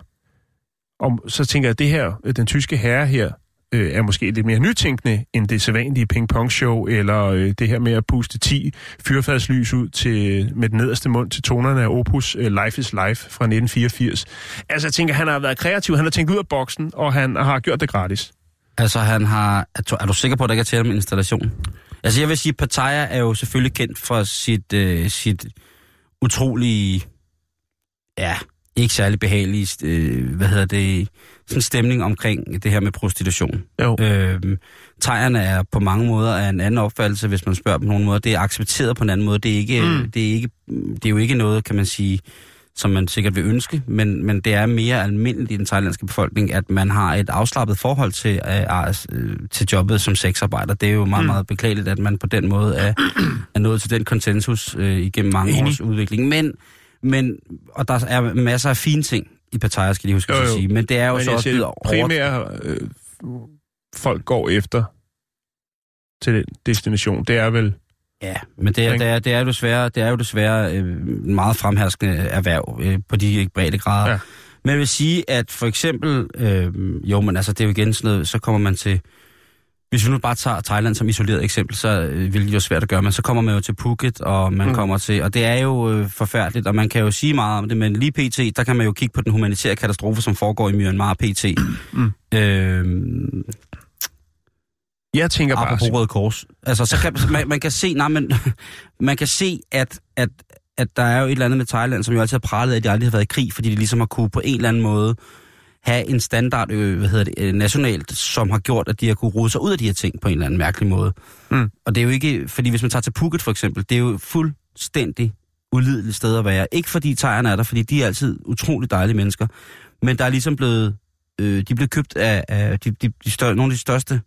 om, så tænker jeg, at det her, øh, den tyske herre her, øh, er måske lidt mere nytænkende end det sædvanlige ping-pong-show, eller øh, det her med at puste 10 fyrfadslys ud til, med den nederste mund til tonerne af Opus øh, Life is Life fra 1984. Altså, jeg tænker, han har været kreativ, han har tænkt ud af boksen, og han har gjort det gratis. Altså, han har... Er du, sikker på, at der ikke er tale om en installation? Altså, jeg vil sige, Pattaya er jo selvfølgelig kendt for sit, øh, sit utrolige... Ja, ikke særlig behagelige... Øh, hvad hedder det? Sådan stemning omkring det her med prostitution. Jo. Øhm, Thaierne er på mange måder af en anden opfattelse, hvis man spørger på nogen måde. Det er accepteret på en anden måde. Det er, ikke, Mm. det er, ikke, det er jo ikke noget, kan man sige, som man sikkert vil ønske, men, men det er mere almindeligt i den thailandske befolkning, at man har et afslappet forhold til, øh, øh, til jobbet som sexarbejder. Det er jo meget, mm. meget beklageligt, at man på den måde er, er nået til den konsensus øh, igennem mange Enig. års udvikling. Men, men, og der er masser af fine ting i Pattaya, skal de huske Jo, at jo. sige, men det er jo Men så også blevet det over... primære øh, folk går efter til den destination, det er vel... Ja, men det er, det er, det er jo desværre, det er jo desværre øh, meget fremherskende erhverv øh, på de brede grader. Ja. Men jeg vil sige, at for eksempel, øh, jo, men altså det er jo igen sådan noget, så kommer man til, hvis vi nu bare tager Thailand som isoleret eksempel, så øh, vil det jo svært at gøre, men så kommer man jo til Phuket, og man Mm. mm. kommer til, og det er jo øh, forfærdeligt, og man kan jo sige meget om det, men lige pt, der kan man jo kigge på den humanitære katastrofe, som foregår i Myanmar pt. Mm. Øh, Jeg tænker bare... Apropos Røde Kors. Altså, så kan, man, man kan se, nej, men, man kan se, at, at, at der er jo et eller andet med Thailand, som jo altid har pralet af, at de aldrig har været i krig, fordi de ligesom har kunne på en eller anden måde have en standard, øh, hvad hedder det, øh, nationalt, som har gjort, at de har kunne rode sig ud af de her ting på en eller anden mærkelig måde. Mm. Og det er jo ikke, fordi hvis man tager til Phuket for eksempel, det er jo fuldstændig ulideligt sted at være. Ikke fordi thaierne er der, fordi de er altid utrolig dejlige mennesker, men der er ligesom blevet, øh, de blevet købt af, af de, de, de stør, nogle af de største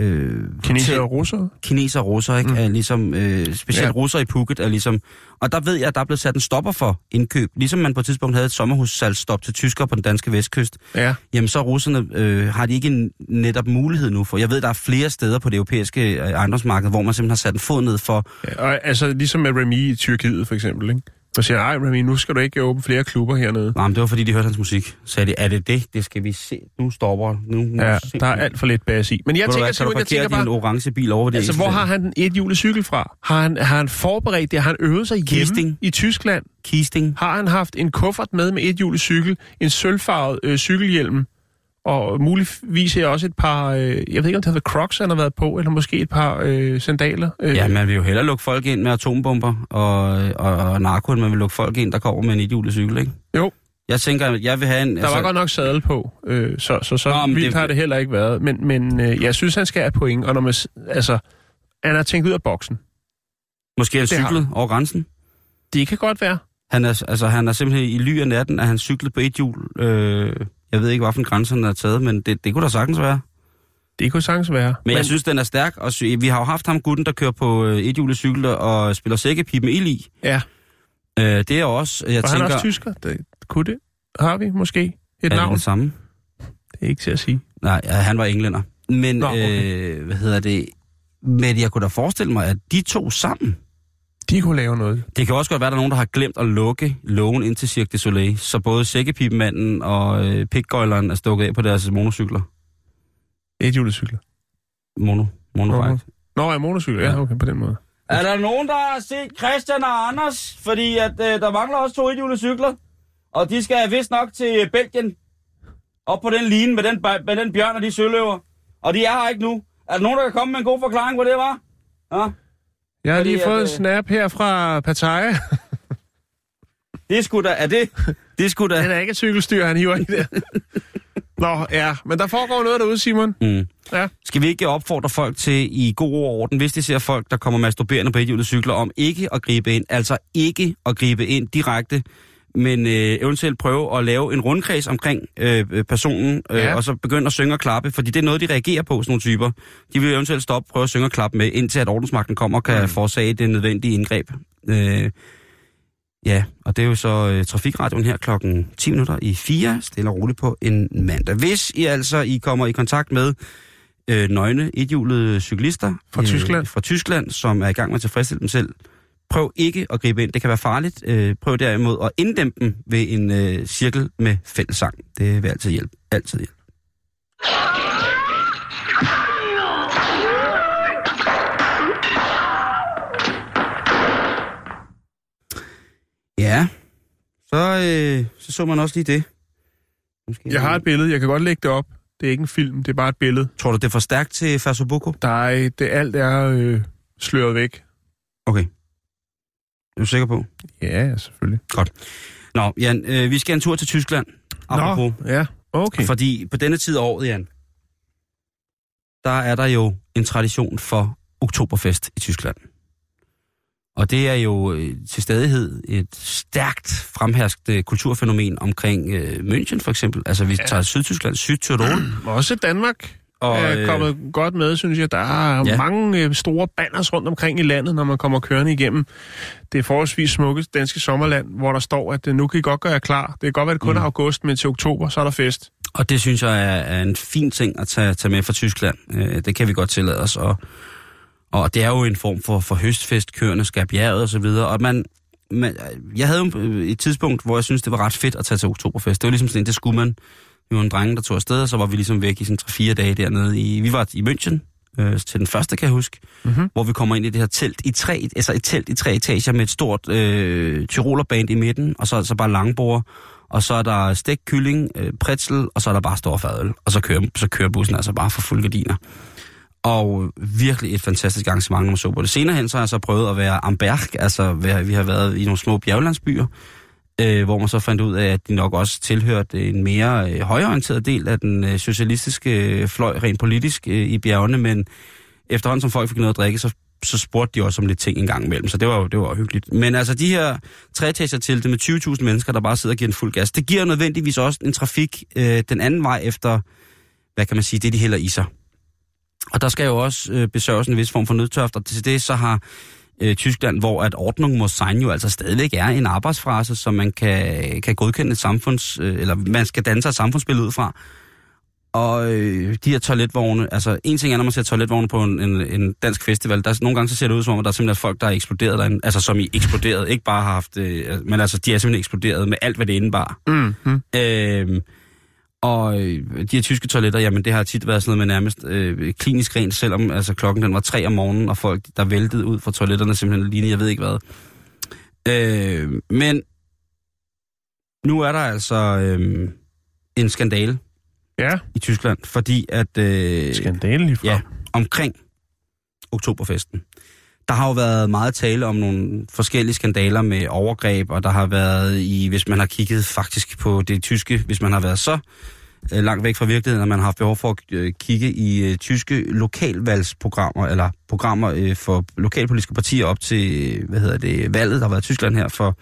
øh, Kinesere hotel- og russere? kineser og russer, ikke? Mm. Er ligesom, øh, specielt Ja. ja. russer i Phuket er ligesom... Og der ved jeg, at der er blevet sat en stopper for indkøb. Ligesom man på et tidspunkt havde et sommerhussalgsstop til tyskere på den danske vestkyst. Ja. Jamen så russerne øh, har de ikke en netop mulighed nu for. Jeg ved, der er flere steder på det europæiske øh, ejendomsmarked, hvor man simpelthen har sat en fod ned for... ja. Og altså ligesom med Remy i Tyrkiet, for eksempel, ikke? Og siger, ej Remy, nu skal du ikke åbne flere klubber hernede. Nej, men det var fordi, de hørte hans musik. Så sagde de, er det det? Det skal vi se. Nu stopper. Nu, nu Ja, der er alt for lidt bas i. Men jeg Ved tænker, hvad, Simon, jeg tænker din bare, orange bil over det altså, hvor har han den ethjulet cykel fra? Har han, har han forberedt det? Har han øvet sig hjemme Kisting. i Tyskland? Kisting. Har han haft en kuffert med med ethjulet cykel, en sølvfarvet øh, cykelhjelm, og muligvis er også et par, øh, jeg ved ikke om det har været Crocs, han har været på, eller måske et par øh, sandaler. Øh, Ja, man vil jo hellere lukke folk ind med atombomber og, og, og narko, end man vil lukke folk ind, der kommer med en idiolig cykel, ikke? Jo. Jeg tænker, at jeg vil have en... Der var godt nok sadel på, øh, så så, så Nå, vildt det- har det heller ikke været. Men, men øh, jeg synes, han skal have point, og når man, altså, han har tænkt ud af boksen. Måske han cyklet over grænsen. Det kan godt være. Han er, altså, han er simpelthen i ly af natten, at han cyklet på et hjul. Øh, jeg ved ikke, hvilken grænse han har taget, men det, det kunne da sagtens være. Det kunne sagtens være. Men, men jeg synes, den er stærk, og sy- vi har jo haft ham gutten, der kører på øh, et hjulet cykel og spiller sækkepip med ild i. Ja, Øh, det er også, jeg han tænker, er også tysker. Det, kunne det? Har vi måske et er det navn? den samme? Det er ikke til at sige. Nej, ja, han var englænder. Men, Nå, okay. øh, hvad hedder det? Men jeg kunne da forestille mig, at de to sammen, De kunne lave noget. Det kan også godt være, at der er nogen, der har glemt at lukke lågen ind til Cirque du Soleil, så både sækkepipemanden og øh, pikgøjleren er stukket af på deres monocykler. Et hjulet cykler. Mono. Monobike. Nå, Nå, ja, motorcykel. Ja, Ja. okay, på den måde. Er der nogen, der har set Christian og Anders? Fordi at, øh, der mangler også to ethjulet cykler. Og de skal vist nok til Belgien. Op på den line med den, med den bjørn og de søløver. Og de er her ikke nu. Er der nogen, der kan komme med en god forklaring på det, var? Ja, Jeg har Fordi lige at, fået en øh, snap her fra Pattaya. det er sgu da... Er det? Det er sgu da... Den er ikke et cykelstyr, han hiver i der. Nå, ja. Men der foregår noget derude, Simon. Mm. Ja. Skal vi ikke opfordre folk til i god orden, hvis de ser folk, der kommer masturberende på ethjulet cykler, om ikke at gribe ind, altså ikke at gribe ind direkte men øh, eventuelt prøve at lave en rundkreds omkring øh, øh, personen, øh, Ja. og så begynde at synge og klappe, fordi det er noget, de reagerer på, sådan nogle typer. De vil eventuelt stoppe, prøve at synge og klappe med, indtil at ordensmagten kommer og kan mm. forårsage det nødvendige indgreb. Øh, ja, og det er jo så øh, Trafikradioen her klokken 10 minutter i 4, stille og roligt på en mandag. Hvis I altså I kommer i kontakt med øh, nøgne, ethjulede cyklister Fra Tyskland. fra Tyskland, som er i gang med at tilfredsstille dem selv, prøv ikke at gribe ind. Det kan være farligt. Øh, prøv derimod at inddæmpe dem ved en øh, cirkel med fællessang. Det vil altid hjælpe. Altid hjælpe. Ja, så, øh, så så man også lige det. Måske Jeg har et billede, jeg kan godt lægge det op. Det er ikke en film, det er bare et billede. Tror du, det er for stærkt til Fasobuko? Der er, det alt er øh, sløret væk. Okay. Er du sikker på? Ja, selvfølgelig. Nå, Jan, øh, vi skal en tur til Tyskland. Apropos. Nå, ja, okay. Fordi på denne tid af året, Jan, der er der jo en tradition for oktoberfest i Tyskland. Og det er jo øh, til stadighed et stærkt fremherskende kulturfænomen omkring øh, München for eksempel. Altså vi Ja. tager Sydtyskland, Sydtyrol. Også Danmark og, er øh, kommet godt med, synes jeg. Der er ja. mange øh, store banners rundt omkring i landet, når man kommer kørende igennem det forholdsvis smukke danske sommerland, hvor der står, at øh, nu kan I godt gøre jer klar. Det kan godt være, at det kun Mm. er august, men til oktober, så er der fest. Og det synes jeg er, er en fin ting at tage, tage med fra Tyskland. Øh, det kan vi godt tillade os. Og, og det er jo en form for, for høstfest, køerne skal bjerget og så videre. Og man, man, jeg havde jo øh, et tidspunkt, hvor jeg synes det var ret fedt at tage til oktoberfest. Det var ligesom sådan, det skulle man. Vi var en drenge, der tog afsted, og så var vi ligesom væk i sådan 3-4 dage dernede. I, vi var i München øh, til den første, kan jeg huske, Mm-hmm. hvor vi kommer ind i det her telt i tre, altså et telt i tre etager med et stort øh, tyrolerband i midten, og så så bare langbord, og så er der stek kylling, øh, pretzel, og så er der bare stor fadøl, og så kører, så kører bussen altså bare for fuld gardiner. Og virkelig et fantastisk arrangement, når man så på det. Senere hen så har jeg så prøvet at være Amberg, altså vi har været i nogle små bjerglandsbyer, øh, hvor man så fandt ud af, at de nok også tilhørte en mere øh, højorienteret del af den øh, socialistiske øh, fløj, rent politisk øh, i bjergene, men efterhånden som folk fik noget at drikke, så, så spurgte de også om lidt ting en gang imellem, så det var jo det var hyggeligt. Men altså de her treetager til det med 20.000 mennesker, der bare sidder og giver en fuld gas, det giver nødvendigvis også en trafik øh, den anden vej efter, hvad kan man sige, det de hælder i sig. Og der skal jo også øh, besørges en vis form for nødtørfter. og til det så har øh, Tyskland, hvor at Ordnung muss sein jo altså stadigvæk er en arbejdsfrase, som man kan, kan godkende et samfunds, øh, eller man skal danne sig et samfundsbillede ud fra. Og øh, de her toiletvogne, altså en ting er, når man ser toiletvogne på en, en, en dansk festival, der, nogle gange så ser det ud som om, at der er simpelthen folk, der er eksploderet derinde, altså som i eksploderet, ikke bare har haft, øh, men altså de er simpelthen eksploderet med alt, hvad det indebar. Mm-hmm. Øh, og øh, de her tyske toiletter, jamen det har tit været sådan noget med nærmest øh, klinisk rent, selvom altså, klokken den var tre om morgenen, og folk, der væltede ud fra toiletterne, simpelthen lignede, jeg ved ikke hvad. Øh, men nu er der altså øh, en skandale Ja, i Tyskland, fordi at øh, skandalen lige fra. ja, omkring oktoberfesten, der har jo været meget tale om nogle forskellige skandaler med overgreb, og der har været i, hvis man har kigget faktisk på det tyske, hvis man har været så øh, langt væk fra virkeligheden, at man har haft behov for at øh, kigge i øh, tyske lokalvalgsprogrammer, eller programmer øh, for lokalpolitiske partier op til, øh, hvad hedder det, valget, der har været i Tyskland her for,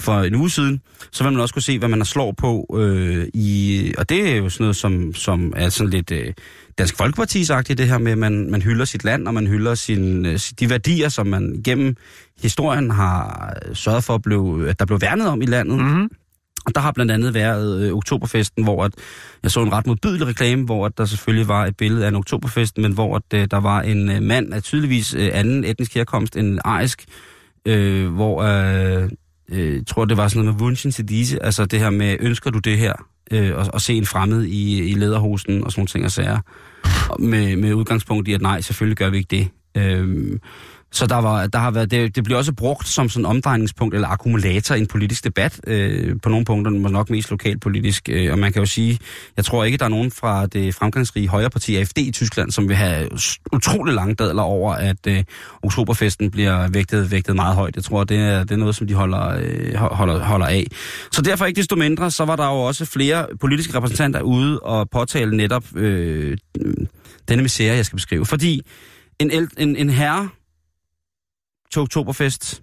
for en uge siden, så vil man også kunne se, hvad man har slår på øh, i, og det er jo sådan noget, som, som er sådan lidt øh, Dansk Folkeparti-agtigt, det her med, at man, man hylder sit land, og man hylder sin, øh, de værdier, som man gennem historien har sørget for, at, blive, at der blev værnet om i landet. Mm-hmm. Og der har blandt andet været øh, oktoberfesten, hvor at, jeg så en ret modbydelig reklame, hvor at der selvfølgelig var et billede af en oktoberfest, men hvor at, øh, der var en øh, mand af tydeligvis øh, anden etnisk herkomst end arisk, øh, hvor øh, øh, tror, det var sådan noget med wunschen til disse, altså det her med, ønsker du det her, øh, og, og se en fremmed i, i lederhosen og sådan nogle ting og sager, Og med, med udgangspunkt i, at nej, selvfølgelig gør vi ikke det. Øh, så der, var, der har været, det, det bliver også brugt som sådan omdrejningspunkt eller akkumulator i en politisk debat. Øh, på nogle punkter, men nok mest lokalpolitisk. Øh, og man kan jo sige, jeg tror ikke, der er nogen fra det fremgangsrige højreparti AFD i Tyskland, som vil have utrolig lange dadler over, at øh, oktoberfesten bliver vægtet, vægtet meget højt. Jeg tror, det er, det er noget, som de holder, øh, holder, holder af. Så derfor ikke desto mindre, så var der jo også flere politiske repræsentanter ude og påtale netop øh, denne misære, jeg skal beskrive. Fordi en, el- en, en herre til oktoberfest,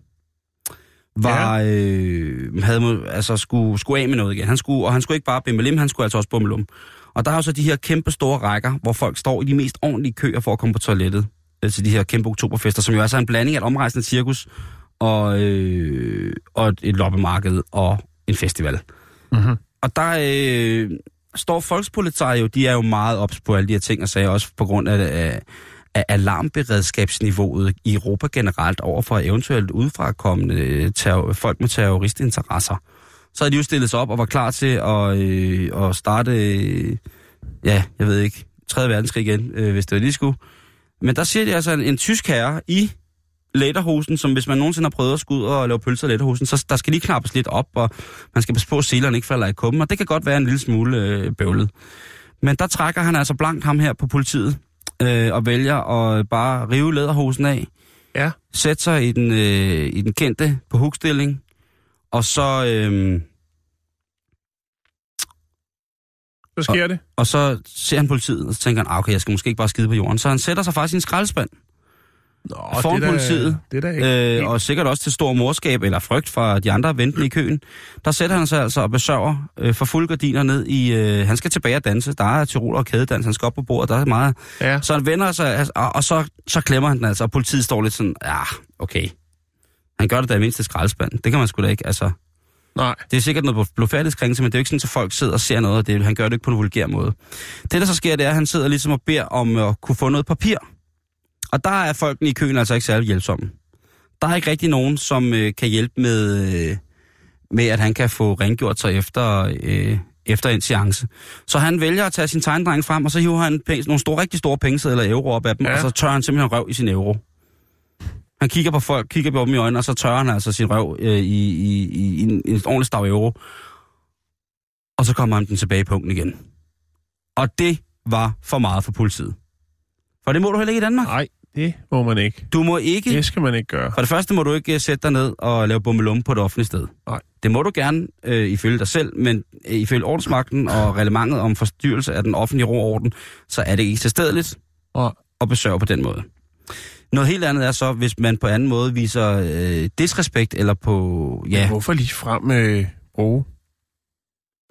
var, øh, havde, må- altså, skulle, skulle af med noget igen. Han skulle, og han skulle ikke bare bimmelim, han skulle altså også bummelum. Og der er jo så de her kæmpe store rækker, hvor folk står i de mest ordentlige køer for at komme på toilettet. øh, Til de her kæmpe oktoberfester, som jo altså er en blanding af et omrejsende cirkus og, øh, og et, et loppemarked og en festival. Mm-hmm. Og der øh, står Volkspolizei jo, de er jo meget ops på alle de her ting, og sagde også på grund af, af, af alarmberedskabsniveauet i Europa generelt over for eventuelt udefrakommende øh, terror, folk med terroristinteresser. Så havde de jo stillet sig op og var klar til at, øh, at starte, øh, ja, jeg ved ikke, 3. verdenskrig igen, øh, hvis det var de skulle. Men der ser de altså en, en tysk herre i lederhosen, som hvis man nogensinde har prøvet at skulle ud og lave pølser i lederhosen, så der skal lige knappes lidt op, og man skal passe på, at selerne ikke falder i kummen, og det kan godt være en lille smule øh, bøvlet. Men der trækker han altså blankt ham her på politiet, øh, og vælger at bare rive læderhosen af, Ja. sætte sig i den, øh, i den kendte på hukstilling, og så, øh, Så sker det. og så ser han politiet, og så tænker han, ah, okay, jeg skal måske ikke bare skide på jorden. Så han sætter sig faktisk i en skraldespand, Nå, Foran det er da- politiet. Det er da ikke... øh, og sikkert også til stor morskab eller frygt fra de andre ventende i køen. Der sætter han sig altså og besørger øh, for fuld gardiner ned i... Øh, han skal tilbage og danse. Der er tyroler og kædedans. Han skal op på bordet. Der er meget... ja. Så han vender sig, altså, og, og så, så klemmer han den altså, og politiet står lidt sådan, ja, okay. Han gør det da i mindste skraldespand. Det kan man sgu da ikke, altså. Nej. Det er sikkert noget blodfærdighedskrænkelse, men det er jo ikke sådan, at folk sidder og ser noget af det. Han gør det ikke på en vulgær måde. Det, der så sker, det er, at han sidder ligesom og beder om at kunne få noget papir. Og der er folkene i køen altså ikke særlig hjælpsomme. Der er ikke rigtig nogen, som øh, kan hjælpe med, øh, med, at han kan få rengjort sig efter, øh, efter en seance. Så han vælger at tage sin tegndreng frem, og så hiver han penge, nogle store, rigtig store pengesedler i euro op af dem, Ja. og så tør han simpelthen røv i sin euro. Han kigger på folk, kigger på dem i øjnene, og så tørrer han altså sin røv øh, i, i, i, i en, en ordentlig stav euro. Og så kommer han den tilbage i punkten igen. Og det var for meget for politiet. For det må du heller ikke i Danmark. Nej, det må man ikke. Du må ikke... Det skal man ikke gøre. For det første må du ikke øh, sætte dig ned og lave bummelum på et offentligt sted. Nej. Det må du gerne øh, ifølge dig selv, men øh, ifølge ordensmagten og reglementet om forstyrrelse af den offentlige ro og orden, så er det ikke tilstedeligt Nej. at besørge på den måde. Noget helt andet er så, hvis man på anden måde viser øh, disrespekt eller på... Ja, Hvorfor lige frem øh, bruge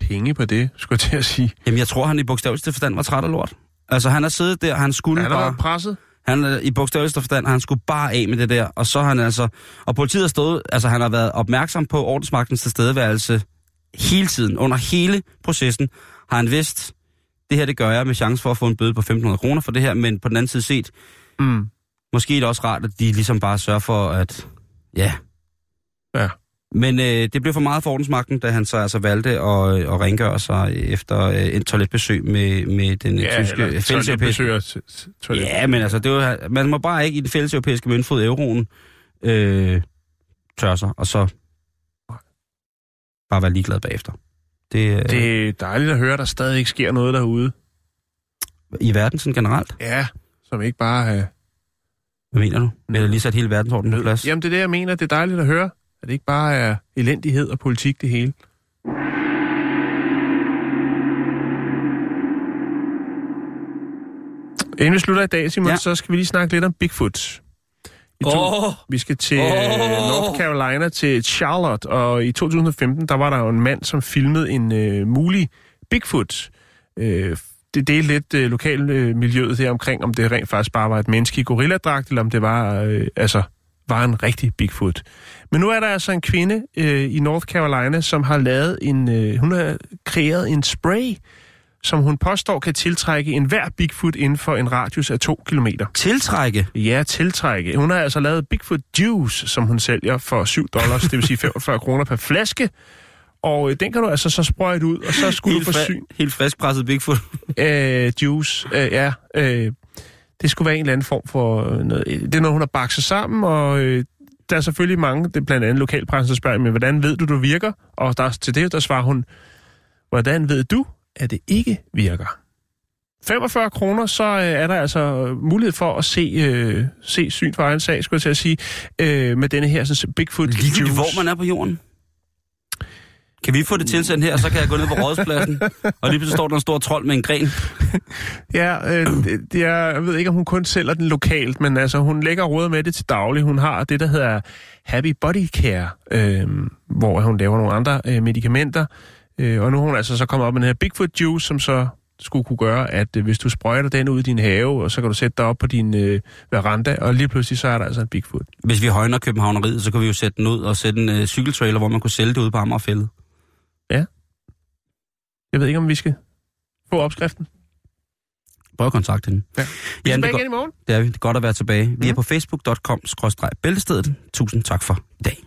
penge på det, skulle jeg til at sige. jamen jeg tror, han i bogstaveligste forstand var træt af lort. Altså han er siddet der, han skulle Han har bare... presset. Han er i bogstaveligste forstand, han skulle bare af med det der, og så har han altså, og politiet har stået, altså han har været opmærksom på ordensmagtens tilstedeværelse hele tiden, under hele processen, har han vidst, det her det gør jeg med chance for at få en bøde på 1.500 kroner for det her, men på den anden side set, Mm. måske er det også rart, at de ligesom bare sørger for, at, ja. Ja. Men øh, det blev for meget for ordensmagten, da han så altså valgte at, at rengøre sig efter øh, et toiletbesøg med, med den Ja, tyske fælleseuropæiske toilet. Ja, men altså, det var, man må bare ikke i den fælles europæiske møntfod euroen øh, tørre sig, og så bare være ligeglad bagefter. Det, øh, det... Det er dejligt at høre, at der stadig ikke sker noget derude. I verden sådan generelt, Ja, som ikke bare... Øh, hvad mener du? Eller lige sat hele verdensordenen på plads? Jamen, det er det, jeg mener. Det er dejligt at høre, at det ikke bare er elendighed og politik det hele. Inden vi slutter i dag, Simon, ja. Så skal vi lige snakke lidt om Bigfoot. I to, Åh! Vi skal til oh. North Carolina, til Charlotte, og i 2015, der var der jo en mand, som filmede en øh, mulig Bigfoot. Øh, det delte lidt øh, lokal øh, miljøet der omkring, om det rent faktisk bare var et menneske i gorilladragt, eller om det var, øh, altså, var en rigtig Bigfoot. Men nu er der altså en kvinde øh, i North Carolina, som har lavet en, øh, hun har kreeret en spray, som hun påstår kan tiltrække enhver Bigfoot inden for en radius af to kilometer. Tiltrække? Ja, tiltrække. Hun har altså lavet Bigfoot Juice, som hun sælger for 7 dollars, det vil sige 45 kroner per flaske. Og øh, den kan du altså så sprøjte ud, og så skulle Helt, du få syn. helt friskpresset Bigfoot. Øh, juice, øh, ja. Øh, det skulle være en eller anden form for øh, noget. Det er noget, hun har bakset sammen, og øh, der er selvfølgelig mange, det er blandt andet lokalpressen, der spørger, men hvordan ved du, du virker? Og der, til det, der svarer hun, hvordan ved du, at det ikke virker? 45 kroner, så øh, er der altså mulighed for at se, øh, se syn for egen sag, skulle jeg til at sige, øh, med denne her sådan, Bigfoot Ligegyldigt hvor man er på jorden. Kan vi få det tilsendt her, så kan jeg gå ned på rådspladsen, og lige pludselig står der en stor trold med en gren. Ja, øh, det, jeg ved ikke, om hun kun sælger den lokalt, men altså, hun lægger råd med det til daglig. Hun har det, der hedder Happy Body Care, øh, hvor hun laver nogle andre øh, medicamenter. Øh, og nu er hun altså så kommet op med den her Bigfoot Juice, som så skulle kunne gøre, at øh, hvis du sprøjter den ud i din have, og så kan du sætte dig op på din øh, veranda, og lige pludselig så er der altså en Bigfoot. Hvis vi højner Københavneriet, så kan vi jo sætte den ud og sætte en øh, cykeltrailer, hvor man kunne sælge det ude på Amagerfældet. Jeg ved ikke, om vi skal få opskriften. Prøv at kontakte hende. Ja. Vi er tilbage igen i morgen. det er vi. Det er godt at være tilbage. Vi er Mhm. på facebook.com-bæltestedet. Tusind tak for i dag.